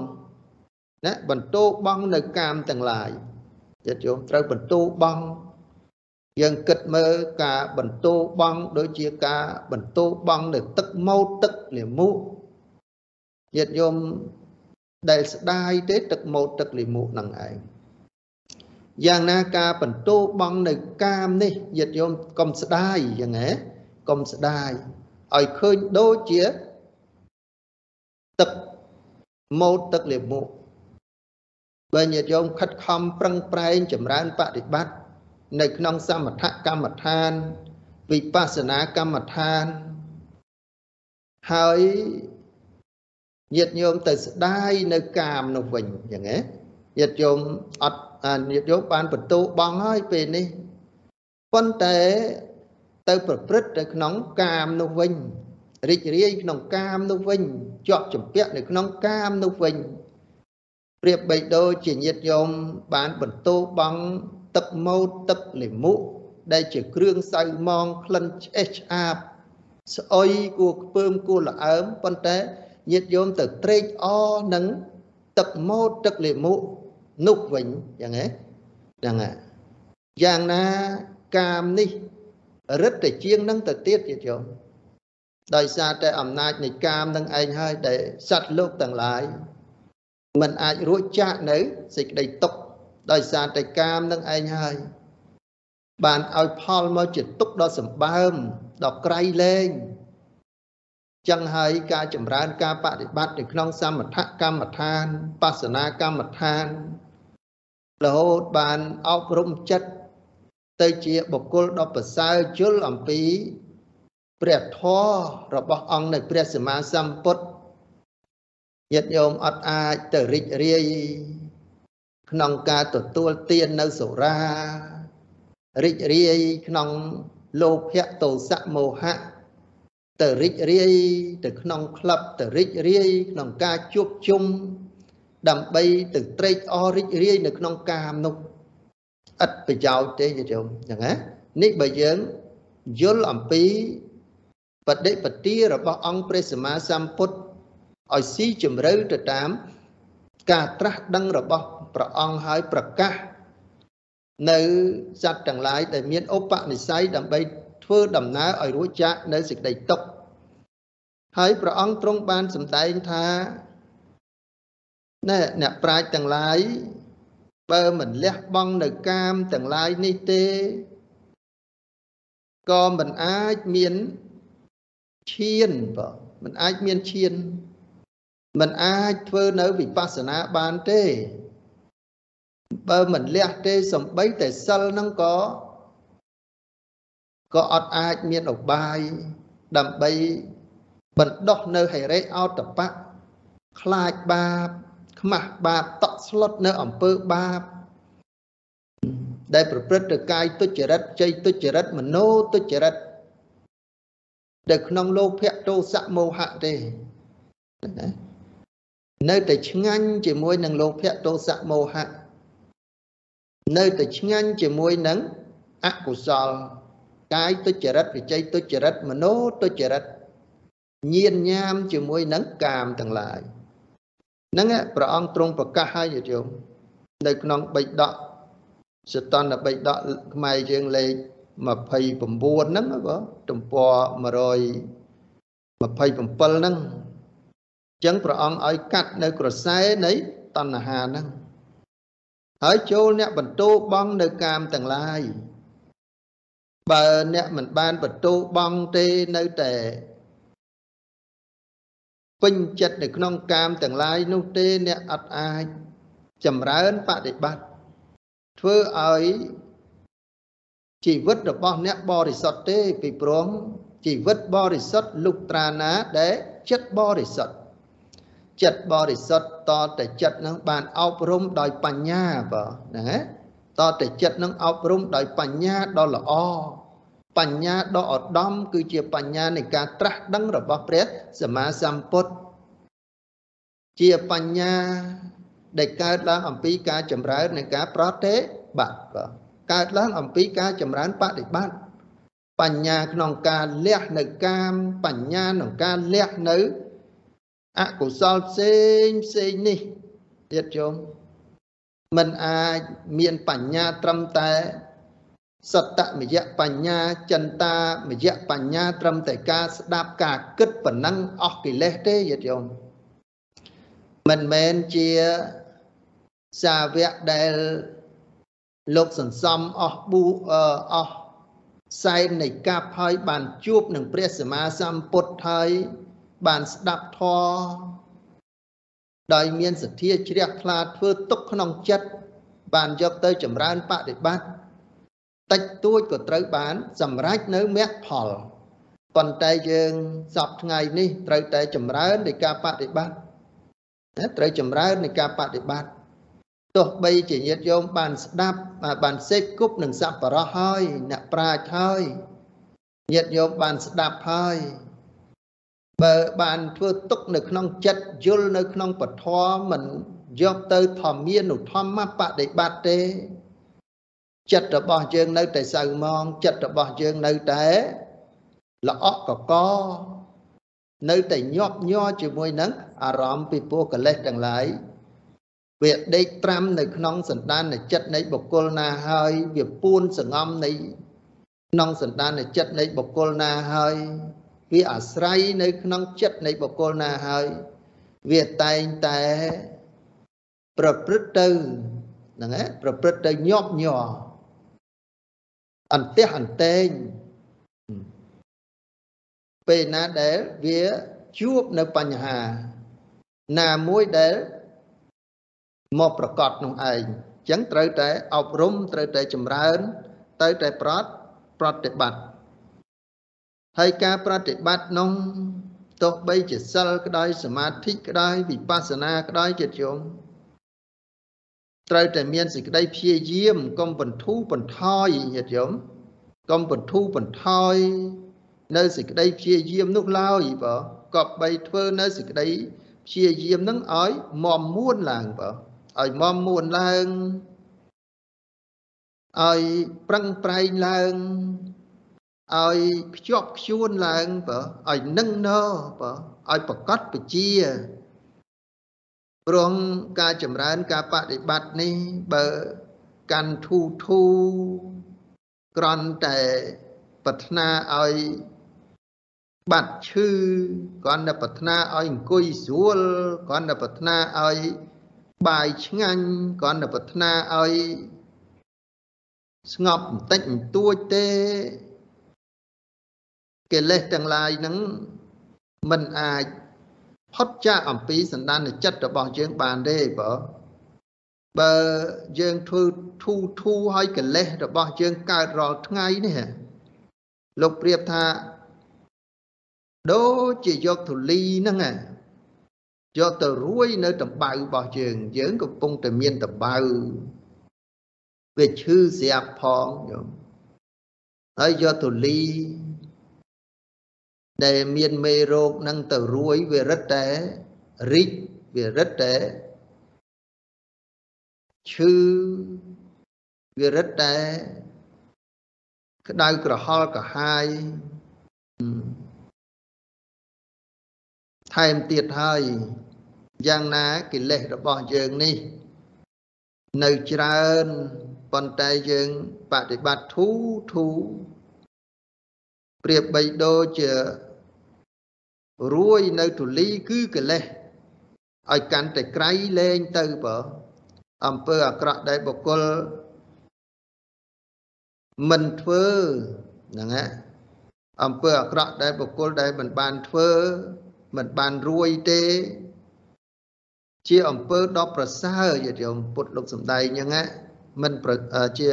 ណាបន្ទោបងនៅកាមទាំងឡាយចិត្តយោមត្រូវបន្ទោបងយើងគិតមើលការបន្ទោបងដូចជាការបន្ទោបងនៅទឹកម៉ូតទឹកលាមុខញាតិញោមដែលស្ដាយទេទឹកម៉ូតទឹកលាមុខនឹងឯងយ៉ាងណាការបន្ទោបងនៅកាមនេះញាតិញោមកុំស្ដាយយ៉ាងហ៎កុំស្ដាយឲ្យឃើញដូចជាទឹកម៉ូតទឹកលាមុខ បើញាតិញោមខិតខំប្រឹងប្រែងចម្រើនបប្រតិបត្តិនៅក្នុងសមថកម្មដ្ឋាន វិបស្សនាកម្មដ្ឋាន ហើយញាតិញោមទៅស្ដាយនៅកាមនោះវិញយ៉ាងណាញាតិញោមអត់ញាតិញោមបានបន្ទោបងហើយពេលនេះប៉ុន្តែទៅប្រព្រឹត្តទៅក្នុងកាមនោះវិញរីករាយក្នុងកាមនោះវិញជាប់ចម្ពាក់នៅក្នុងកាមនោះវិញ ប្រៀបបីដូចជាញាតិញោមបានបន្ទោបង់ទឹកម៉ូតទឹកលិមុដែលជាគ្រឿងសៅមងក្លិនឆ្អេះឆ្អាបស្អុយគួខ្ពើមគួល្អើមប៉ុន្តែញាតិញោមទៅត្រេកអរនឹងទឹកម៉ូតទឹកលិមុនោះវិញយ៉ាងហ៎យ៉ាងហ៎យ៉ាងណាកាមនេះរឹតតែជាងនឹងទៅទៀតទៀតយោដោយសារតែអំណាចនៃកាមនឹងឯងហើយដែលសត្វលោកទាំងឡាយ มันអាចរួចចាកនៅសេចក្តីទុក្ខដោយសារតែកាមនឹងឯងហើយ បានឲ្យផលមកជាទុក្ខដ៏សម្បើមដ៏ក្រៃលែងចឹងហើយការចម្រើនការបដិបត្តិនៅក្នុងសមថកម្មដ្ឋានបស្សនាកម្មដ្ឋានរហូតបានអប់រំចិត្តទៅជាបុគ្គលដ៏ប្រសើរយល់អំពីព្រះធម៌របស់អង្គនៅព្រះសម្មាសម្ពុទ្ធ ញាតិញោមអត់អាចទៅរីករាយក្នុងការទទួលទាននៅសុរារីករាយក្នុងលោភៈទោសៈមោហៈទៅរីករាយទៅក្នុងក្លឹបទៅរីករាយក្នុងការជួបជុំដើម្បីទៅត្រេកអររីករាយនៅក្នុងកាមនោះឥតប្រយោជន៍ទេញាតិញោមចឹងណានេះបើយើងយល់អំពីបដិបទារបស់អង្គព្រះសម្មាសម្ពុទ្ធ ឲ្យស៊ីជម្រៅទៅតាម ការត្រាស់ដឹងរបស់ព្រះអង្គហើយប្រកាស នៅសត្វទាំងឡាយដែលមានឧបនិស្ស័យដើម្បីធ្វើដំណើរឲ្យរួចចាកនៅសេចក្តីទុក្ខហើយព្រះអង្គទ្រង់បានសម្ដែងថាណែអ្នកប្រាជ្ញទាំងឡាយបើមិនលះបង់នៅកាមទាំងឡាយនេះទេក៏មិនអាចមានឈានបើមិនអាចមានឈាន មិនអាចធ្វើនៅវិបស្សនាបានទេបើមិនលះទេសំបីតែសិលហ្នឹងក៏ក៏អត់អាចមានឧបាយដើម្បីបណ្ដោះនៅហិរិអតបៈខ្លាចបាប ខ្មាស់បាបតក់ស្លុតនៅអំពើបាប ដែលប្រព្រឹត្តទៅកាយទុច្ចរិតជ័យទុច្ចរិតមโนទុច្ចរិតដែលក្នុងលោភៈទោសៈមោហៈទេ នៅតែឆ្ងាញ់ជាមួយនឹងលោភៈទោសៈមោហៈនៅតែឆ្ងាញ់ជាមួយនឹងអកុសល កាយទុច្ចរិតវិជ័យទុច្ចរិតមโนទុច្ចរិតញៀនញ៉ាមជាមួយនឹងកាមទាំងឡាយហ្នឹងព្រះអង្គទ្រង់ប្រកាសឲ្យយោមនៅក្នុងបិដកសតនបិដកខ្មែរយើងលេខ29ហ្នឹងបើទំព័រ127ហ្នឹងអញ្ចឹងព្រះអង្គឲ្យកាត់នៅក្រសែនៃតណ្ហាហ្នឹងហើយចូលអ្នកបន្ទោបងនៅកាមទាំងឡាយបើអ្នកមិនបានបន្ទោបងទេនៅតែពេញចិត្តនៅក្នុងកាមទាំងឡាយនោះទេអ្នកអត់អាចចម្រើនបដិបត្តិធ្វើឲ្យជីវិតរបស់អ្នកបរិសុទ្ធទេពីព្រោះជីវិតបរិសុទ្ធលុះត្រាណាដែលចិត្តបរិសុទ្ធ ចិត្តបរិសុទ្ធតតែចិត្តនឹងបានអប់រំដោយបញ្ញាបើណាតតែចិត្តនឹងអប់រំដោយបញ្ញាដ៏ល្អបញ្ញាដ៏ឧត្តមគឺជាបញ្ញានៃការត្រាស់ដឹងរបស់ព្រះសម្មាសម្ពុទ្ធជាបញ្ញាដែលកើតឡើងអំពីការចម្រើននៃការប្រតិបត្តិបាទកើតឡើងអំពីការចម្រើនបដិបត្តិបញ្ញាក្នុងការលះនៅកាមបញ្ញាក្នុងការលះនៅ អកុសលផ្សេងផ្សេងនេះទៀតជុំมันអាចមានបញ្ញាត្រឹមតែសតមយៈបញ្ញាចិន្តា មយៈបញ្ញាត្រឹមតែការស្ដាប់ការគិតប៉ុណ្ណឹងអស់កិលេសទេយល់យល់មិនមែនជាសាវកដែលលោកសន្សំអស់ប៊ូអស់សែននៃកាប់ហើយបានជួបនឹងព្រះសម្មាសម្ពុទ្ធហើយ បានស្ដាប់ធម៌ដោយមានសទ្ធាជ្រះថ្លាធ្វើទុកក្នុងចិត្តបានយកទៅចម្រើនបដិបត្តិតិចតួចក៏ត្រូវបាន សម្រេចនៅមគ្គផលប៉ុន្តែយើងសពថ្ងៃនេះត្រូវតែចម្រើននៃការបដិបត្តិត្រូវចម្រើននៃការបដិបត្តិទោះបីជាញាតិយោមបានស្ដាប់បានសេពគប់នឹងសប្បុរសហើយអ្នកប្រាជ្ញហើយញាតិយោមបានស្ដាប់ហើយ បើបានធ្វើទុកនៅក្នុងចិត្តយល់នៅក្នុងពធមិនយកទៅធម្មានុធម្មបដិបត្តិទេ ចិត្តរបស់យើងនៅតែសៅមងចិត្តរបស់យើងនៅតែល្អក់កកនៅតែញាប់ញ័រជាមួយនឹងអារម្មណ៍ពីពោះកិលេសទាំងឡាយវាដេកត្រាំនៅក្នុងសន្តានចិត្តនៃបុគ្គលណាហើយវាពួនសងំនៃក្នុងសន្តានចិត្តនៃបុគ្គលណាហើយ វាអាស្រ័យនៅក្នុងចិត្តនៃបុគ្គលណាហើយ វាតែងតែប្រព្រឹត្តទៅហ្នឹងឯងប្រព្រឹត្តទៅញាប់ញ័រអន្ទះអន្តែងពេលណាដែលវាជួបនៅបញ្ហា ណាមួយដែលមកប្រកាសនោះឯងអញ្ចឹងត្រូវតែអប់រំត្រូវតែចម្រើនទៅតែប្រត់ប្រតិបត្តិ ហើយការប្រតិបត្តិនោះទោះបីជាសិលក្តៅសមាធិក្តៅវិបស្សនាក្តៅចិត្តយមត្រូវតែមានសេចក្តីព្យាយាមកុំបន្ធូរបន្ថយញាតិញោមកុំបន្ធូរបន្ថយនៅសេចក្តីព្យាយាមនោះឡើយបើក៏បីធ្វើនៅសេចក្តីព្យាយាមនឹងឲ្យមមមួនឡើងបើឲ្យមមមួនឡើងឲ្យប្រឹងប្រែងឡើង ឲ្យខ្ជាប់ខ្ជួនឡើងបើឲ្យនឹងណបើឲ្យប្រកាសពជាព្រោះការចម្រើនការបដិបត្តិនេះបើកាន់ធូធូក្រន់តែប្រាថ្នាឲ្យបាត់ឈឺគ្រាន់តែប្រាថ្នាឲ្យអង្គុយស្រួលគ្រាន់តែប្រាថ្នាឲ្យបាយឆ្ងាញ់គ្រាន់តែប្រាថ្នាឲ្យស្ងប់បន្តិចបន្តួចទេ កិលេសទាំងឡាយហ្នឹងมันអាចផុតចាកអំពីសន្តានចិត្តរបស់យើងបានទេបើបើយើងធ្វើធូធូឲ្យកិលេសរបស់យើងកើតរាល់ថ្ងៃនេះលោកប្រៀបថាដូចជាយកធូលីហ្នឹងយកទៅរួយនៅតំបៅរបស់យើង យើងកំពុងតែមានតំបៅវាឈឺស្រាប់ផងញោមហើយយកធូលី ដែលមានមេរោគនឹងទៅរួយវារឹតតែរីកវារឹតតែឈឺវារឹតតែក្តៅក្រហល់ក្រហាយថែមទៀតហើយយ៉ាងណាកិលេសរបស់យើងនេះ នៅច្រើនប៉ុន្តែយើងបដិបត្តិធូធូប្រៀបបីដូចជា រួយនៅទូលីគឺកិលេសឲ្យកាន់តែក្រៃលែងទៅបើអំពើអាក្រក់ដែលបុគ្គលមិនធ្វើហ្នឹងហ៎អំពើអាក្រក់ដែលបុគ្គលដែលមិនបានធ្វើមិនបានរួយទេ ជាអំពើដ៏ប្រសើរយល់ពុទ្ធលោកសំដែងអញ្ចឹងណាមិនជា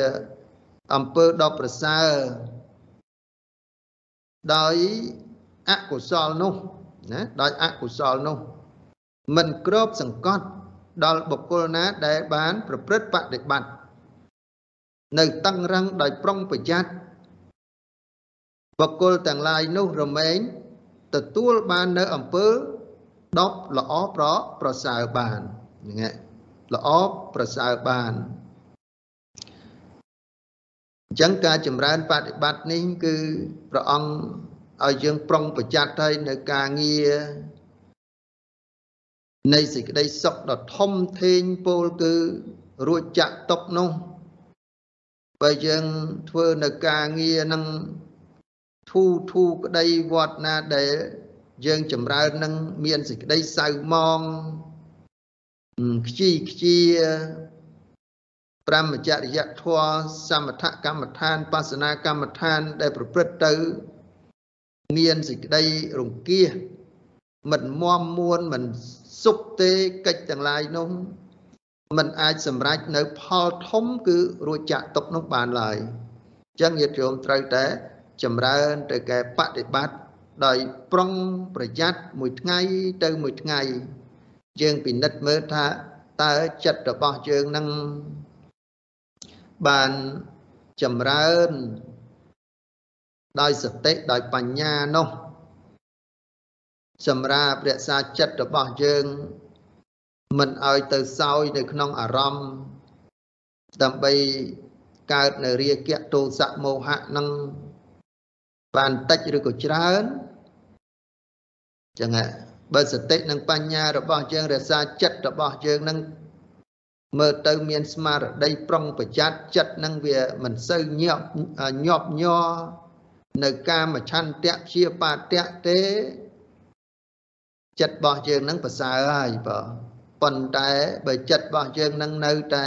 អំពើដ៏ប្រសើរដោយ អកុសលនោះណាដោយអកុសលនោះមិនគ្របសង្កត់ដល់បុគ្គលណាដែលបាន ប្រព្រឹត្តបដិបត្តិនៅតឹងរឹងដោយប្រុងប្រយ័ត្នបុគ្គលទាំងឡាយនោះរមែងទទួលបាននៅអំពើដប់ល្អប្រប្រសើរបានហ្នឹងល្អប្រសើរបានអញ្ចឹងការចម្រើនបប្រតិបត្តិនេះគឺព្រះអង្គ ឲ្យយើងប្រុងប្រយ័ត្នហើយនៅការងារនៃសេចក្តីសុខដ៏ធំធេងពោលគឺរួចចាក់ຕົកនោះបើយើងធ្វើនៅការងារនឹងធូធូក្តីវត្តណាដែលយើងចម្រើននឹងមានសេចក្តីសៅមងខ្ជីខ្ជាប្រមចរិយធម៌សមថកម្មដ្ឋានបស្សនាកម្មដ្ឋានដែលប្រព្រឹត្តទៅ មានសេចក្តីរង្គៀសមិនមមមួនមិនសុខទេកិច្ចទាំងឡាយនោះมันអាចសម្រេចនៅផលធំគឺរួចចាក់ទុកនោះបានឡើយអញ្ចឹងញាតិញោមត្រូវតែចម្រើនទៅកែបដិបត្តិដោយប្រុងប្រយ័ត្នមួយថ្ងៃទៅមួយថ្ងៃយើងពិនិត្យមើលថាតើចិត្តរបស់យើងនឹងបានចម្រើន ដោយសតិដោយបញ្ញានោះសម្រាប់រក្សាចិត្តរបស់យើង មិនឲ្យទៅសោយនៅក្នុងអារម្មណ៍ដើម្បីកើតនៅរាគៈទោសៈមោហៈនឹងបានតិចឬក៏ច្រើនចឹងបើសតិនិងបញ្ញារបស់យើងរក្សាចិត្តរបស់យើងនឹងមើលទៅមានស្មារតីប្រុងប្រយ័ត្នចិត្តនឹងវាមិនសូវញាប់ញាប់ញ័រ នៅកាមឆន្ទៈព្យាបាទៈទេចិត្តរបស់យើងនឹងប្រសើរហើយបើប៉ុន្តែបើចិត្តរបស់យើងនឹងនៅតែ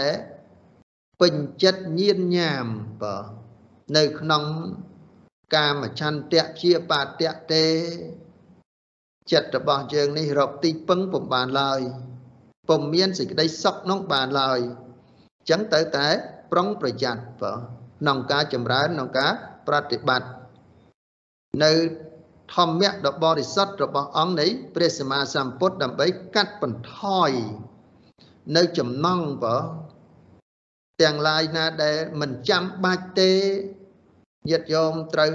ពេញចិត្តញៀនញ៉ាមបើនៅក្នុងកាមឆន្ទៈព្យាបាទៈទេ ចិត្តរបស់យើងនេះរកទីពឹងពុំបានឡើយពុំមានសេចក្តីសុខនោះបានឡើយអញ្ចឹងទៅតែប្រុងប្រយ័ត្នបើក្នុងការចម្រើនក្នុងការប្រតិបត្តិ នៅធម្មៈដ៏បរិសុទ្ធរបស់អង្គនៃព្រះសម្មាសម្ពុទ្ធដើម្បីកាត់បន្ថយនៅចំណងបើទាំងឡាយណាដែលមិនចាំបាច់ទេញាតិយោមត្រូវ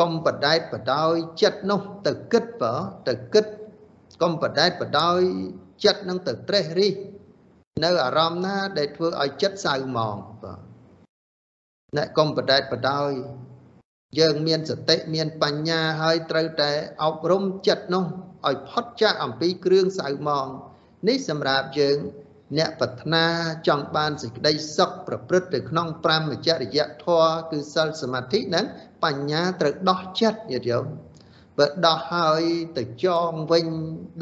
កុំបដែតបដោយចិត្តនោះទៅគិតបើទៅគិតកុំបដែតបដោយចិត្តនឹងទៅត្រេះរិះនៅអារម្មណ៍ណាដែលធ្វើឲ្យចិត្តសៅហ្មងបាទអ្នកកុំបដែតបដោយ យើងមានសតិមានបញ្ញាហើយត្រូវតែអប់រំចិត្តនោះឲ្យផុតចាកអំពីគ្រឿងសៅហ្មងនេះសម្រាប់យើង អ្នកប្រាថ្នាចង់បានសេចក្តីសុខប្រព្រឹត្តទៅក្នុង5មច្ចរិយធម៌គឺសិលសមាធិនិងបញ្ញាត្រូវដោះចិត្តញាតិយោមបើដោះហើយទៅចងវិញ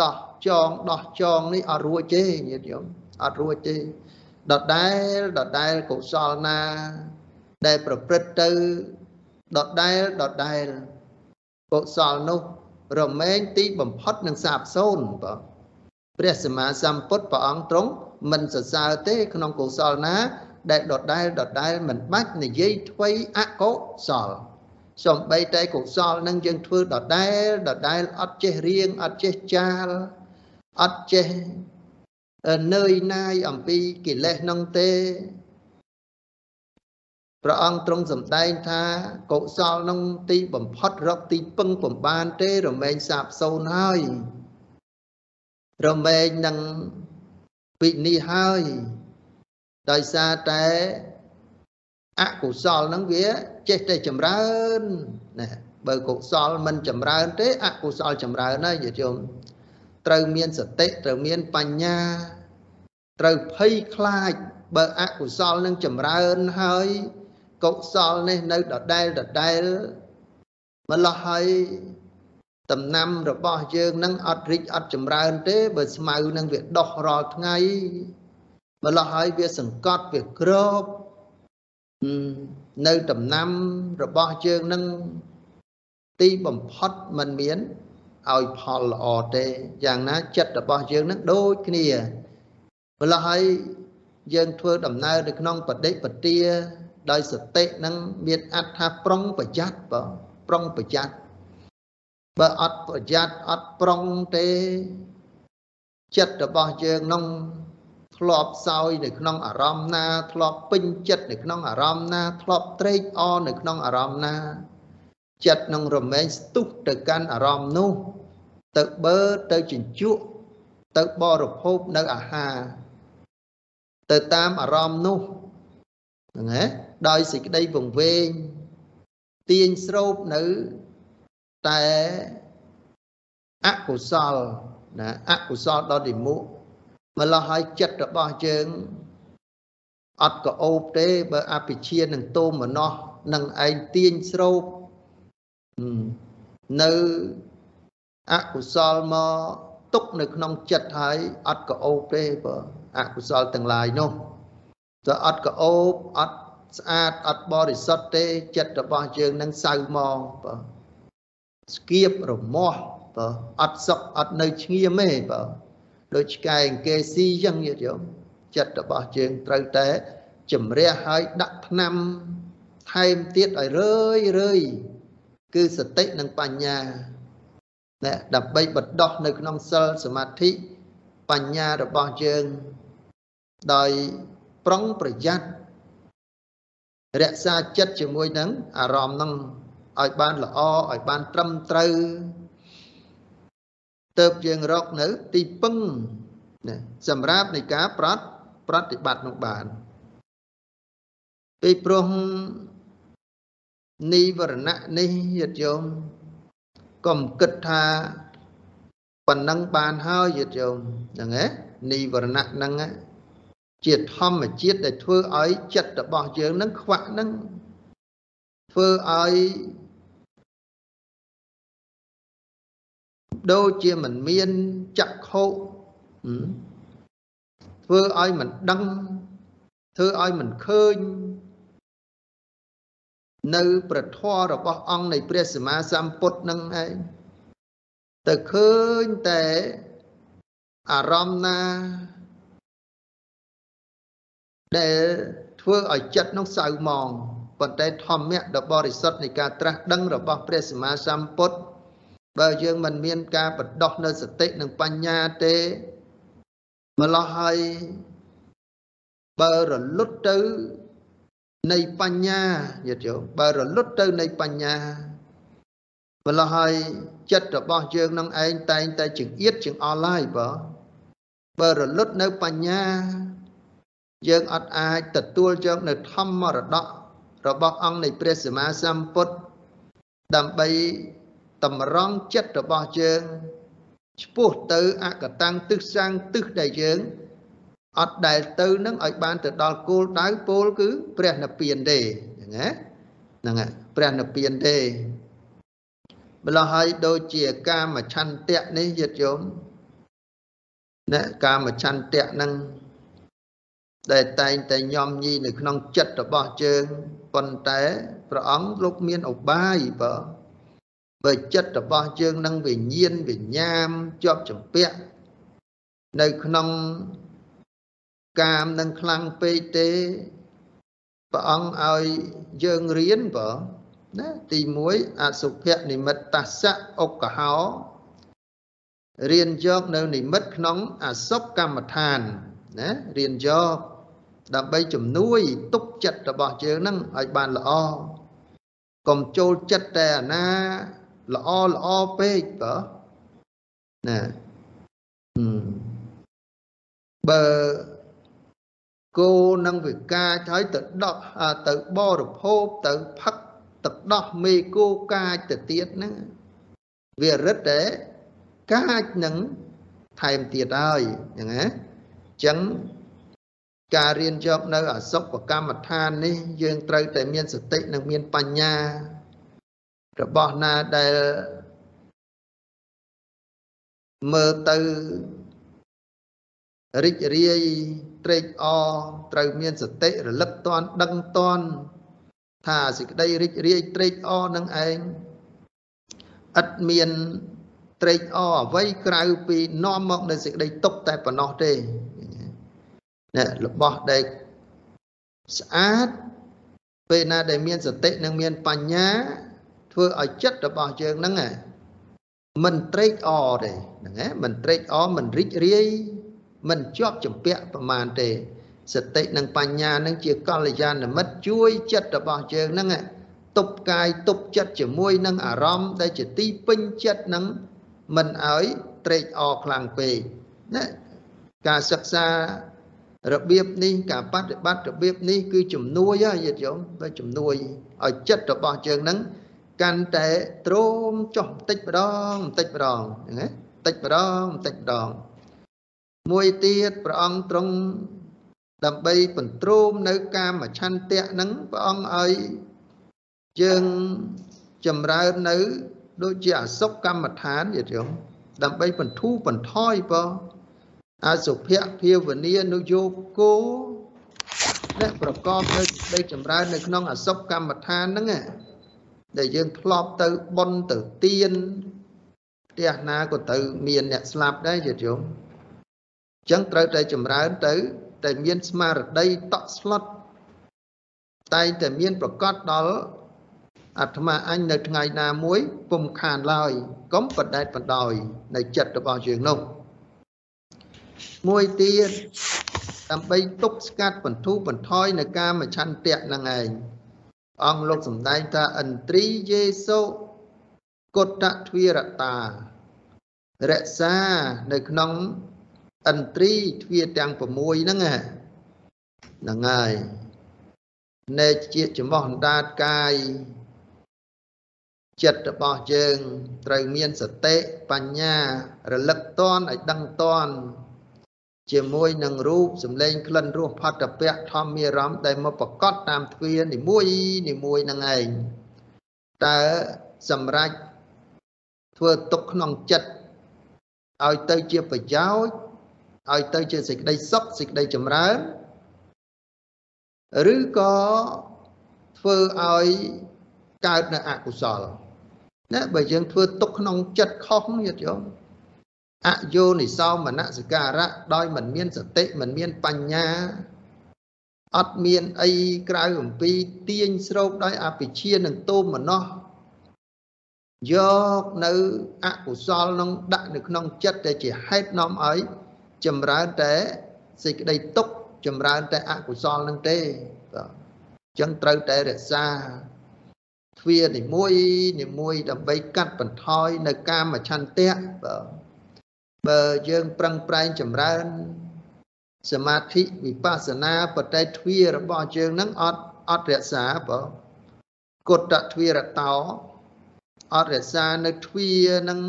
ដោះចងដោះចងនេះអត់រួចទេញាតិយោមអត់រួចទេដដែលដដែលកុសលណា ដែលប្រព្រឹត្តទៅ ដដែលដដែលកុសលនោះ រមែងទីបំផុតនឹងសាបសូន្យបាទព្រះសម្មាសម្ពុទ្ធព្រះអង្គទ្រង់មិនសរសើរទេ ក្នុងកុសលណា ដែលដដែលដដែលមិនបាច់និយាយថ្វីអកុសលសំបីតែកុសលនឹងយើងធ្វើដដែលដដែលអត់ចេះរៀងអត់ចេះចាលអត់ចេះនឿយណាយអំពីកិលេសនឹងទេ ព្រះអង្គទ្រង់សម្ដែងថាកុសលនឹងទីបំផុតរកទីពឹងពំបានទេរមែងសាបសូន្យហើយរមែងនឹងវិនិច្ឆ័យហើយដោយសារតែអកុសលហ្នឹងវាចេះតែចម្រើនណាបើកុសលមិនចម្រើនទេអកុសលចម្រើនហើយញាតិញោមត្រូវមានសតិត្រូវមានបញ្ញាត្រូវភ័យខ្លាចបើអកុសលនឹងចម្រើនហើយ កុសលនេះនៅដដែលដដែលម្ល៉េះហើយដំណាំរបស់យើងនឹងអត់រីកអត់ចម្រើនទេបើស្មៅនឹងវាដុះរាល់ថ្ងៃម្ល៉េះហើយវាសង្កត់វាក្របនៅដំណាំរបស់យើងនឹងទីបំផុតมันមានឲ្យផលល្អទេយ៉ាងណាចិត្តរបស់យើងនឹងដូចគ្នាម្ល៉េះហើយយើងធ្វើដំណើរនៅក្នុងបដិបទា ដោយសតិនឹងមានអត្ថាប្រុងប្រយ័ត្នបើប្រុងប្រយ័ត្នបើអត់ប្រយ័ត្នអត់ប្រុងទេចិត្តរបស់យើងនឹងធ្លាប់សោយនៅក្នុងអារម្មណ៍ណា ធ្លាប់ពេញចិត្តនៅក្នុងអារម្មណ៍ណា ធ្លាប់ត្រេកអរនៅក្នុងអារម្មណ៍ណា ចិត្តនឹងរមែងស្ទុះទៅកាន់អារម្មណ៍នោះ ទៅបើទៅជញ្ជក់ទៅបរិភោគនៅអាហារទៅតាមអារម្មណ៍នោះ ហ្នឹងហ៎ដោយសេចក្តីវង្វេងទាញស្រូបនៅតែអកុសលណាអកុសលដល់ទីមុខម្ល៉េះហើយចិត្តរបស់យើងអត់ក៏អូបទេបើអភិជានឹងតោមមនោះនឹងឯងទាញស្រូបនៅអកុសលមកទុកនៅក្នុងចិត្តហើយអត់ក៏អូបទេបើអកុសលទាំងឡាយនោះ ទៅអត់ក៏អូបអត់ស្អាតអត់បរិសុទ្ធទេចិត្តរបស់យើងនឹងសៅមកបើស្គៀបរមាស់បើអត់សុខអត់នៅឈ្ងៀមទេបើដូចឆ្កែអង្គេស៊ីចឹងញាតិយោមចិត្តរបស់យើងត្រូវតែជំរះឲ្យដាក់ថ្នាំថែមទៀតឲ្យរឿយរឿយគឺសតិនិងបញ្ញាណែដើម្បីបដោះនៅក្នុងសិលសមាធិបញ្ញារបស់យើងដោយ ប្រុងប្រយ័ត្នរក្សាចិត្តជាមួយនឹងអារម្មណ៍នឹងឲ្យបានល្អឲ្យបានត្រឹមត្រូវទៅយើងរកនៅទីពឹងណាសម្រាប់នៃការប្រត់ប្រតិបត្តិនោះបានពីព្រោះនិវរណៈនេះញាតិយោមកុំគិតថាប៉ុណ្ណឹងបានហើយញាតិយោមហ្នឹងហ៎និវរណៈហ្នឹង ជាធម្មជាតិដែលធ្វើឲ្យចិត្តរបស់យើងនឹងខ្វាក់នឹងធ្វើឲ្យដូចជាមិនមានចក្ខុធ្វើឲ្យមិនដឹងធ្វើឲ្យមិនឃើញនៅប្រធររបស់អង្គនៃព្រះសម្មាសម្ពុទ្ធនឹងឯងទៅឃើញតែអារម្មណ៍ណា ដែលធ្វើឲ្យចិត្តនោះសៅមងប៉ុន្តែធម្មៈដ៏បរិសុទ្ធនៃការត្រាស់ដឹងរបស់ព្រះសម្មាសម្ពុទ្ធបើយើងមិនមានការបដោះនៅសតិនិងបញ្ញាទេម្លោះហើយបើរលត់ទៅនៃបញ្ញាញាតិយោបើរលត់ទៅនៃបញ្ញាម្លោះហើយចិត្តរបស់យើងនឹងឯងតែងតែចង្អៀតចង្អល់ហើយបើបើរលត់នៅបញ្ញា យើងអត់អាចទទួលយកនៅធម្មមរតករបស់អង្គនៃព្រះសម្មាសម្ពុទ្ធដើម្បីតម្រង់ចិត្តរបស់យើងឆ្ពោះទៅអកតាំងទិសសាងទិសដែលយើងអត់ដែលទៅនឹងឲ្យបានទៅដល់គោលដៅពោលគឺព្រះនិព្វានទេហ្នឹងណាហ្នឹងព្រះនិព្វានទេម្ល៉េះហើយដូចជាកាមឆន្ទៈនេះយត់យមណាកាមឆន្ទៈហ្នឹង ដែលតែងតែញោមញីនៅក្នុងចិត្តរបស់ជើងប៉ុន្តែព្រះអង្គលោកមានឧបាយបើបើចិត្តរបស់ជើងនឹងវិញ្ញាណវិញ្ញាមជាប់ចម្ពាក់នៅក្នុងកាមនឹងខ្លាំងពេកទេព្រះអង្គឲ្យយើងរៀនបើណាទី1អសុភនិមិត្តសៈអុកហោរៀនយកនៅនិមិត្តក្នុងអសុបកម្មដ្ឋានណារៀនយក ដើម្បីជំនួយទុកចិត្តរបស់យើងនឹងឲ្យបានល្អកុំចូលចិត្តតែអាណាល្អល្អពេកបើណាបើគោនឹងវិការហើយទៅដោះទៅបរិភោគទៅផឹកទឹកដោះមេគោកាចទៅទៀតហ្នឹងវារិទ្ធតែកាចនឹងថែមទៀតហើយហ្នឹងណាអញ្ចឹង ការរៀនយកនៅអសុបកម្មដ្ឋាននេះ យើងត្រូវតែមានសតិនិងមានបញ្ញា របស់ណាដែលមើលទៅរីករាយត្រេកអរត្រូវមានសតិរលឹកតន់ដឹងតន់ថាសេចក្តីរីករាយត្រេកអរនឹងឯងឥតមានត្រេកអរអ្វីក្រៅពីនាំមកនៅសេចក្តីទុកតែប៉ុណ្ណោះទេ នេះរបស់ដែលស្អាតពេលណាដែលមានសតិនិងមានបញ្ញាធ្វើឲ្យចិត្តរបស់យើងហ្នឹងមិនត្រេកអរទេហ្នឹងណាមិនត្រេកអរមិនរីករាយមិនជាប់ចម្ពាក់ប្រមាណទេសតិនិងបញ្ញានឹងជាកល្យាណមិត្តជួយចិត្តរបស់យើងហ្នឹងទប់កាយទប់ចិត្តជាមួយនឹងអារម្មណ៍ដែលជាទីពេញចិត្តនឹងមិនឲ្យត្រេកអរខ្លាំងពេកណាការសិក្សា របៀបនេះការបប្រតិបត្តិរបៀបនេះគឺជំនួយហ៎ញាតិញោមបើជំនួយឲ្យចិត្តរបស់យើងហ្នឹងកាន់តែទ្រោមចុះបន្តិចម្ដងបន្តិចម្ដងហ្នឹងណាបន្តិចម្ដងបន្តិចម្ដងមួយទៀតព្រះអង្គទ្រង់ដើម្បីបន្ទ្រោមនៅកាមឆន្ទៈហ្នឹងព្រះអង្គឲ្យយើងចម្រើននៅ ដូចជាអសុកម្មដ្ឋានយល់ទេដើម្បីបន្ធូរបន្ថយបង អសុភៈភាវនានុយោគោដែលប្រកបដោយសេចក្តីចម្រើននៅក្នុងអសុភកម្មដ្ឋានហ្នឹងដែលយើងធ្លាប់ទៅបន់ទៅទៀនផ្ទះណាក៏ទៅមានអ្នកស្លាប់ដែរយល់យំអញ្ចឹងត្រូវតែចម្រើនទៅតែមានស្មារតីតក់ស្លុតតែងតែមានប្រកាសដល់អាត្មាអញនៅថ្ងៃណាមួយពុំខានឡើយកុំបដែតបណ្ដោយ នៅចិត្តរបស់យើងនោះ មួយទៀតដើម្បីទប់ស្កាត់បន្ធូរបន្ថយនៅការមច្ឆន្ទៈនឹងឯងអង្គលោកសម្ដែងថាឥន្ទ្រីយេសុគតទ្វារតា រក្សានៅក្នុងឥន្ទ្រីទ្វាទាំង6ហ្នឹងហ្នឹងហើយនៃជាចំោះអណ្ដាតកាយចិត្តរបស់យើងត្រូវមានសតិបញ្ញារលឹកតនឲ្យដឹងតន ជាមួយនឹងរូបសម្លេងក្លិនរសផតពៈធម្មារម្មណ៍ដែលមកប្រកបតាមទ្វានីមួយនីមួយនឹងឯងតើសម្រាប់ធ្វើទុកក្នុងចិត្តឲ្យទៅជាប្រយោជន៍ឲ្យទៅជាសេចក្តីសុខសេចក្តីចម្រើនឬក៏ធ្វើឲ្យកើតនៅអកុសលណាបើយើងធ្វើទុកក្នុងចិត្តខុសញាតិយោម អយោនិសោមនសិការៈដោយមិនមានសតិមិនមានបញ្ញាអត់មានអីក្រៅអំពីទាញស្រោបដោយអភិជានឹងទោមនោះយកនៅអកុសលនឹងដាក់នៅក្នុងចិត្តដែលជាហេតុនាំឲ្យចម្រើនតែសេចក្តីទុកចម្រើនតែអកុសលនឹងទេបាទអញ្ចឹងត្រូវតែរក្សាទ្វានីមួយនីមួយដើម្បីកាត់បន្ថយនៅកាមឆន្ទៈបាទ បើយើងប្រឹងប្រែងចម្រើន សមាធិវិបស្សនាបតេទ្វារបស់យើងនឹងអត់អត់រក្សាបាទគុតទ្វារតោអត់រក្សានៅទ្វានឹង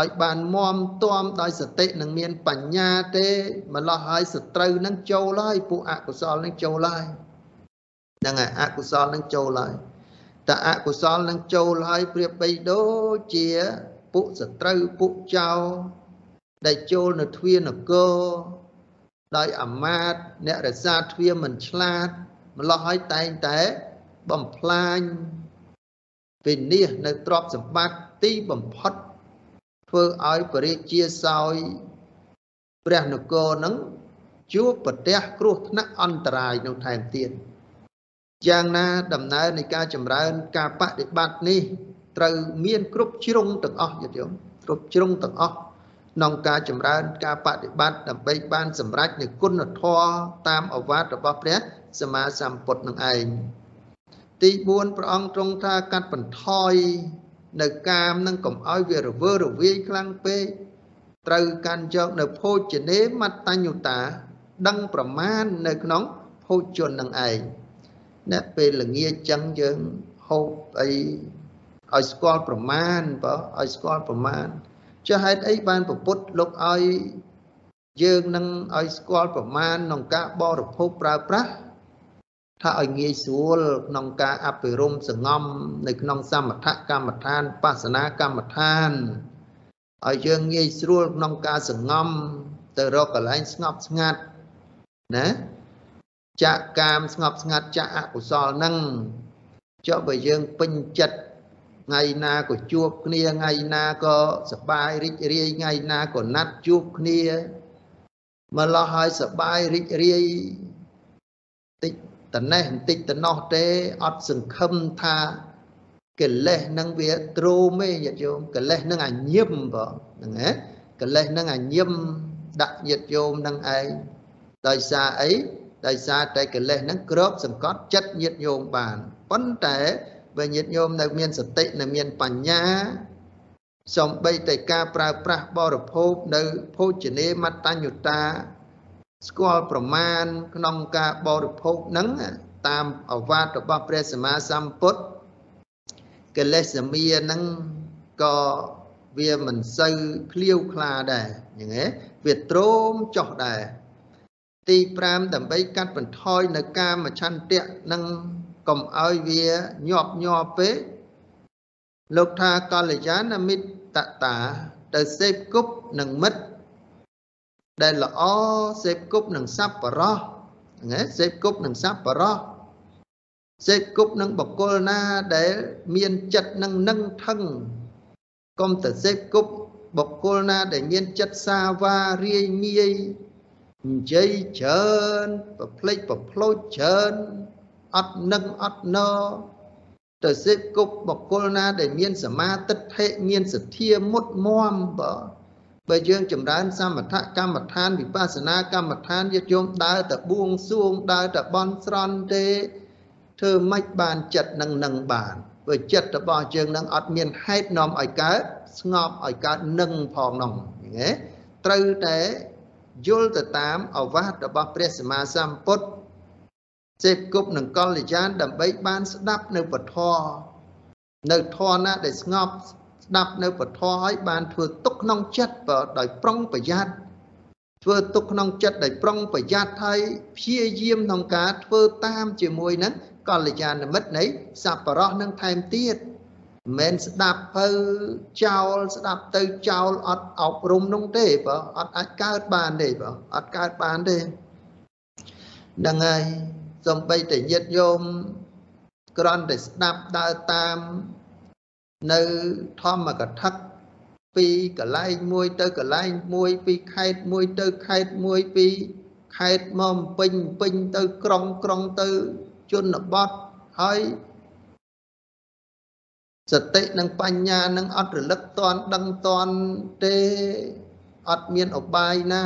ឲ្យបានមមទាំដោយសតិនឹងមានបញ្ញាទេម្លោះឲ្យសត្រូវនឹងចូលហើយពួកអកុសលនឹងចូលហើយហ្នឹងហើយអកុសលនឹងចូលហើយតែអកុសលនឹងចូលហើយប្រៀបបីដូចជា ពួកសត្រូវពួកចោដែលចូលនៅទ្វានគរដោយអាមាត្យអ្នករសាទ្វាមិនឆ្លាតម្លោះឲ្យតែងតែបំផ្លាញវិនិច្ឆ័យនៅទ្រព្យសម្បត្តិទីបំផុតធ្វើឲ្យបរិជាសោយព្រះនគរនឹងជួបប្រទះគ្រោះថ្នាក់អន្តរាយនោះថែមទៀតយ៉ាងណាដំណើរនៃការចម្រើនការបដិបត្តិនេះ ត្រូវមានគ្រប់ជ្រុងទាំងអស់យល់ទេគ្រប់ជ្រុងទាំងអស់ក្នុងការចម្រើនការបដិបត្តិដើម្បីបានសម្រេចនូវគុណធម៌តាមអវាទរបស់ព្រះសម្មាសម្ពុទ្ធនឹងឯងទី4ព្រះអង្គទ្រង់ថាកាត់បន្ថយនៅកាមនឹងកុំឲ្យវារវើរវាយខ្លាំងពេកត្រូវកាន់យកនៅភោជនេមត្តញ្ញុតា ដឹងប្រមាណនៅក្នុងភោជននឹងឯងអ្នកពេលល្ងាចចឹងយើងហូបអី ឲ្យស្គាល់ប្រមាណបើឲ្យស្គាល់ប្រមាណចុះហេតុអីបានពពុទ្ធលោកឲ្យយើងនឹងឲ្យស្គាល់ប្រមាណក្នុងការបរិភោគប្រើប្រាស់ថាឲ្យងាយស្រួលក្នុងការអភិរមសងំនៅក្នុងសមថកម្មដ្ឋានបស្សនាកម្មដ្ឋានឲ្យយើងងាយស្រួលក្នុងការសងំទៅរកកន្លែងស្ងប់ស្ងាត់ណាចាក់កាមស្ងប់ស្ងាត់ចាក់អកុសលនឹងចុះបើយើងពេញចិត្ត ថ្ងៃណាក៏ជួបគ្នាថ្ងៃណាក៏សបាយរីករាយថ្ងៃណាក៏ណាត់ជួបគ្នាម្លោះហើយសបាយរីករាយតិចតណេះបន្តិចតណោះទេអត់សង្ឃឹមថាកិលេសនឹងវាទ្រូមទេញាតិញោមកិលេសនឹងអញឹមបងហ្នឹងហ៎កិលេសនឹងអញឹមដាក់ញាតិញោមនឹងឯងដោយសារអីដោយសារតែកិលេសនឹងគ្របសង្កត់ចិត្តញាតិញោមបានប៉ុន្តែ បើញាតិញោមនៅមានសតិនៅមានបញ្ញាសំបីតែការប្រើប្រាស់បរិភោគនៅភោជនេមត្តញ្ញុតាស្គាល់ប្រមាណក្នុងការបរិភោគនឹងតាមអវាទរបស់ព្រះសម្មាសម្ពុទ្ធកិលេសមានឹងក៏វាមិនសូវឃ្លាវខ្លាដែរយ៉ាងហ៎វាទ្រោមចុះដែរទី5ដើម្បីកាត់បន្ថយនៅកាមឆន្ទៈនឹង កុំឲ្យវាញាប់ញ័រពេកលោកថាកល្យាណមិត្តតា ទៅសេពគប់នឹងមិត្តដែលល្អសេពគប់នឹងសัพបរោះណាសេពគប់នឹងសัพបរោះសេពគប់នឹងបកុលណាដែលមានចិត្តនឹងនឹងថឹងកុំទៅសេពគប់បកុលណាដែលមានចិត្តសាវារាយងាយនិយាយច្រើនប្រភ្លេចប្រភ្លោចច្រើន អត់នឹងអត់ណទៅសេពគប់បកុលណា ដែលមានសមាទិដ្ឋិមានសទ្ធាមុតមមបើបើយើងចម្រើនសមថកម្មដ្ឋានវិបស្សនាកម្មដ្ឋានយយោមដើរតែបួងសួងដើរតែបន់ស្រន់ទេធ្វើម៉េចបានចិត្តនឹងនឹងបានព្រោះចិត្តរបស់យើងនឹងអត់មានហេតុនាំឲ្យកើតស្ងប់ឲ្យកើតនឹងផងនោះឃើញទេត្រូវតែយល់ទៅតាមអវាទរបស់ព្រះសម្មាសម្ពុទ្ធ សេពគប់នឹងកល្យានដើម្បីបានស្ដាប់នៅពធនៅធរណាដែលស្ងប់ស្ដាប់នៅពធឲ្យបានធ្វើទុកក្នុងចិត្តដោយប្រុងប្រយ័ត្នធ្វើទុកក្នុងចិត្តដោយប្រុងប្រយ័ត្នហើយព្យាយាមក្នុងការធ្វើតាមជាមួយនឹងកល្យាណមិត្តនៃសប្បុរសនឹងថែមទៀតមិនស្ដាប់ទៅចោលស្ដាប់ទៅចោលអត់អប់រំនោះទេបើអត់អាចកើតបានទេបើអត់កើតបានទេហ្នឹងហើយ សំបីតែញាតិញោមគ្រាន់តែស្ដាប់ដើរតាមនៅធម្មកថាពីកន្លែងមួយទៅកន្លែងមួយពីខេត្តមួយទៅខេត្តមួយពីខេត្តមកពេញពេញទៅក្រុងក្រុងទៅជនបទហើយសតិនិងបញ្ញានឹងអត់រលឹកតន់ដឹងតន់ទេអត់មានអបាយណា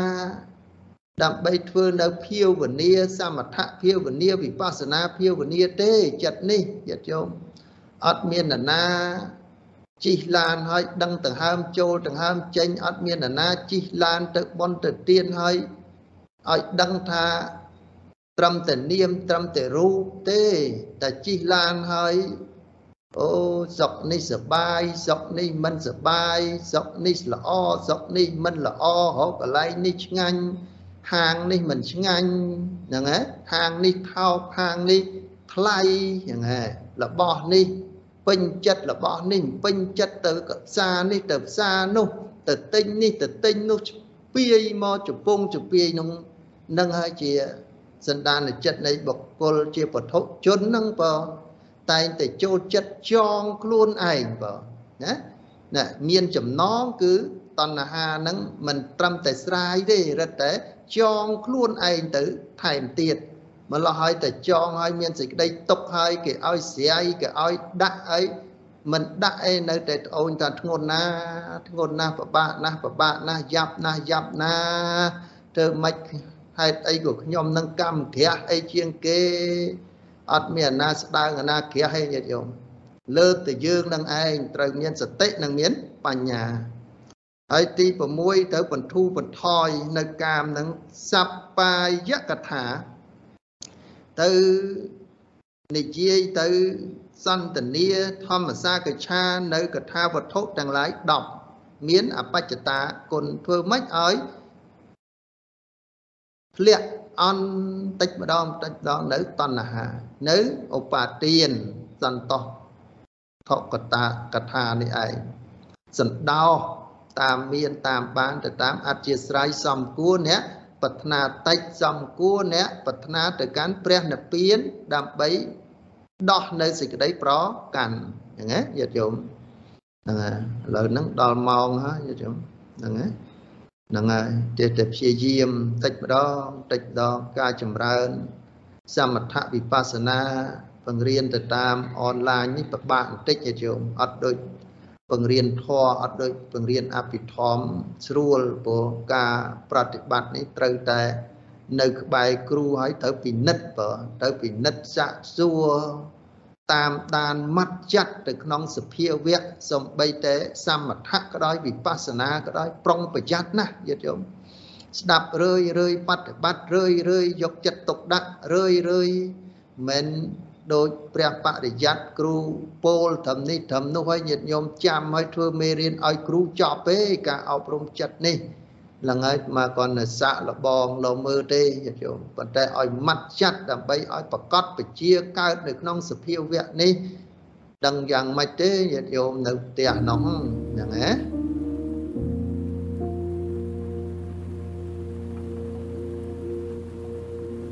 ដើម្បីធ្វើនៅភាវនាសមថភាវនាវិបស្សនាភាវនាទេចិត្តនេះញាតិញោមអត់មាននរណាជិះឡានហើយដឹងដង្ហើមចូលដង្ហើមចេញអត់មាននរណាជិះឡានទៅបន់ទៅទៀនហើយឲ្យដឹងថាត្រឹមតែនាមត្រឹមតែរូបទេតែជិះឡានហើយអូសុកនេះសបាយសុកនេះមិនសបាយសុកនេះល្អសុកនេះមិនល្អហូបកន្លែងនេះឆ្ងាញ់ ហាងនេះមិនឆ្ងាញ់ហ្នឹងហ៎ហាងនេះថោកហាងនេះថ្លៃហ្នឹងហ៎របស់នេះពេញចិត្តរបស់នេះពេញចិត្តទៅផ្សារនេះទៅផ្សារនោះទៅទិញនេះទៅទិញនោះពីយមកជពងជពីយនឹងនឹងហើយជាសន្តានចិត្តនៃបុគ្គលជាពធជននឹងបើតែងតែចូលចិត្តចងខ្លួនឯងបើណាណាមានចំណងគឺតណ្ហានឹងមិនត្រឹមតែស្រាយទេរឹតតែ ចងខ្លួនឯងទៅថែមទៀតម្ល៉េះហើយតែចងហើយមានសេចក្តីទុកហើយគេឲ្យស្រាយគេឲ្យដាក់អីមិនដាក់អីនៅតែត្អូនថាធ្ងន់ណាធ្ងន់ណាស់ពិបាកណាស់ពិបាកណាស់យ៉ាប់ណាស់យ៉ាប់ណាធ្វើម៉េចហេតុអីក៏ខ្ញុំនឹងកម្មក្រាស់អីជាងគេអត់មានអាណាស្ដើងអាណាក្រាស់ឯងញាតិញោមលើកតែយើងនឹងឯងត្រូវមានសតិនិងមានបញ្ញា ហើយទី6ទៅបន្ធូរបន្ថយនៅកាមនឹងសប្បាយកថា ទៅនិយាយទៅសន្តានាធម្មសាកឆានៅកថាវត្ថុទាំងឡាយ10មានអបច្ចតាគុណធ្វើម៉េចឲ្យធ្លាក់អន់តិចម្ដងតិចម្ដងនៅតណ្ហា នៅឧបាទានសន្តោថកតាកថានេះឯងសន្តោ តាមមានតាមបានទៅតាមអធិស្រ័យសំគួរអ្នកប្រាថ្នាតិចសំគួរអ្នកប្រាថ្នាទៅកាន់ព្រះនិព្វានដើម្បីដោះនៅសេចក្តីប្រកាន់ហ្នឹងណាញាតិញោមហ្នឹងហើយឥឡូវហ្នឹងដល់ម៉ោងហើយញាតិញោមហ្នឹងហើយហ្នឹងហើយទេតែព្យាយាមតិចម្ដងតិចម្ដងការចម្រើន សមថវិបស្សនាបង្រៀនទៅតាមអនឡាញនេះពិបាកបន្តិចញាតិញោមអត់ដូច បង្រៀនធម៌អត់ដូចបង្រៀនអភិធម្មស្រួលព្រោះការប្រតិបត្តិនេះត្រូវតែនៅក្បែរគ្រូហើយត្រូវពិនិត្យបើត្រូវពិនិត្យសាកសួរតាមដានម៉ាត់ចាត់ទៅក្នុងសភាវៈសំបីតែសមថៈក៏ដោយវិបស្សនាក៏ដោយប្រុងប្រយ័ត្នណាស់យល់យល់ស្ដាប់រឿយរឿយបប្រតិបត្តិរឿយរឿយយកចិត្តទុកដាក់រឿយរឿយមិន ដោយព្រះបរិយ័តគ្រូពោលត្រឹមនេះត្រឹមនោះហើយញាតិញោមចាំឲ្យធ្វើមេរៀនឲ្យគ្រូចប់ទេការអប់រំចិត្តនេះឡើងហើយមកគាត់នៅសាក់លបងលោមើលទេញាតិញោមប៉ុន្តែឲ្យម៉ាត់ចាត់ដើម្បីឲ្យប្រកបពជាកើតនៅក្នុងសភាវៈនេះដឹងយ៉ាងម៉េចទេញាតិញោមនៅផ្ទះនោះហ្នឹងហ៎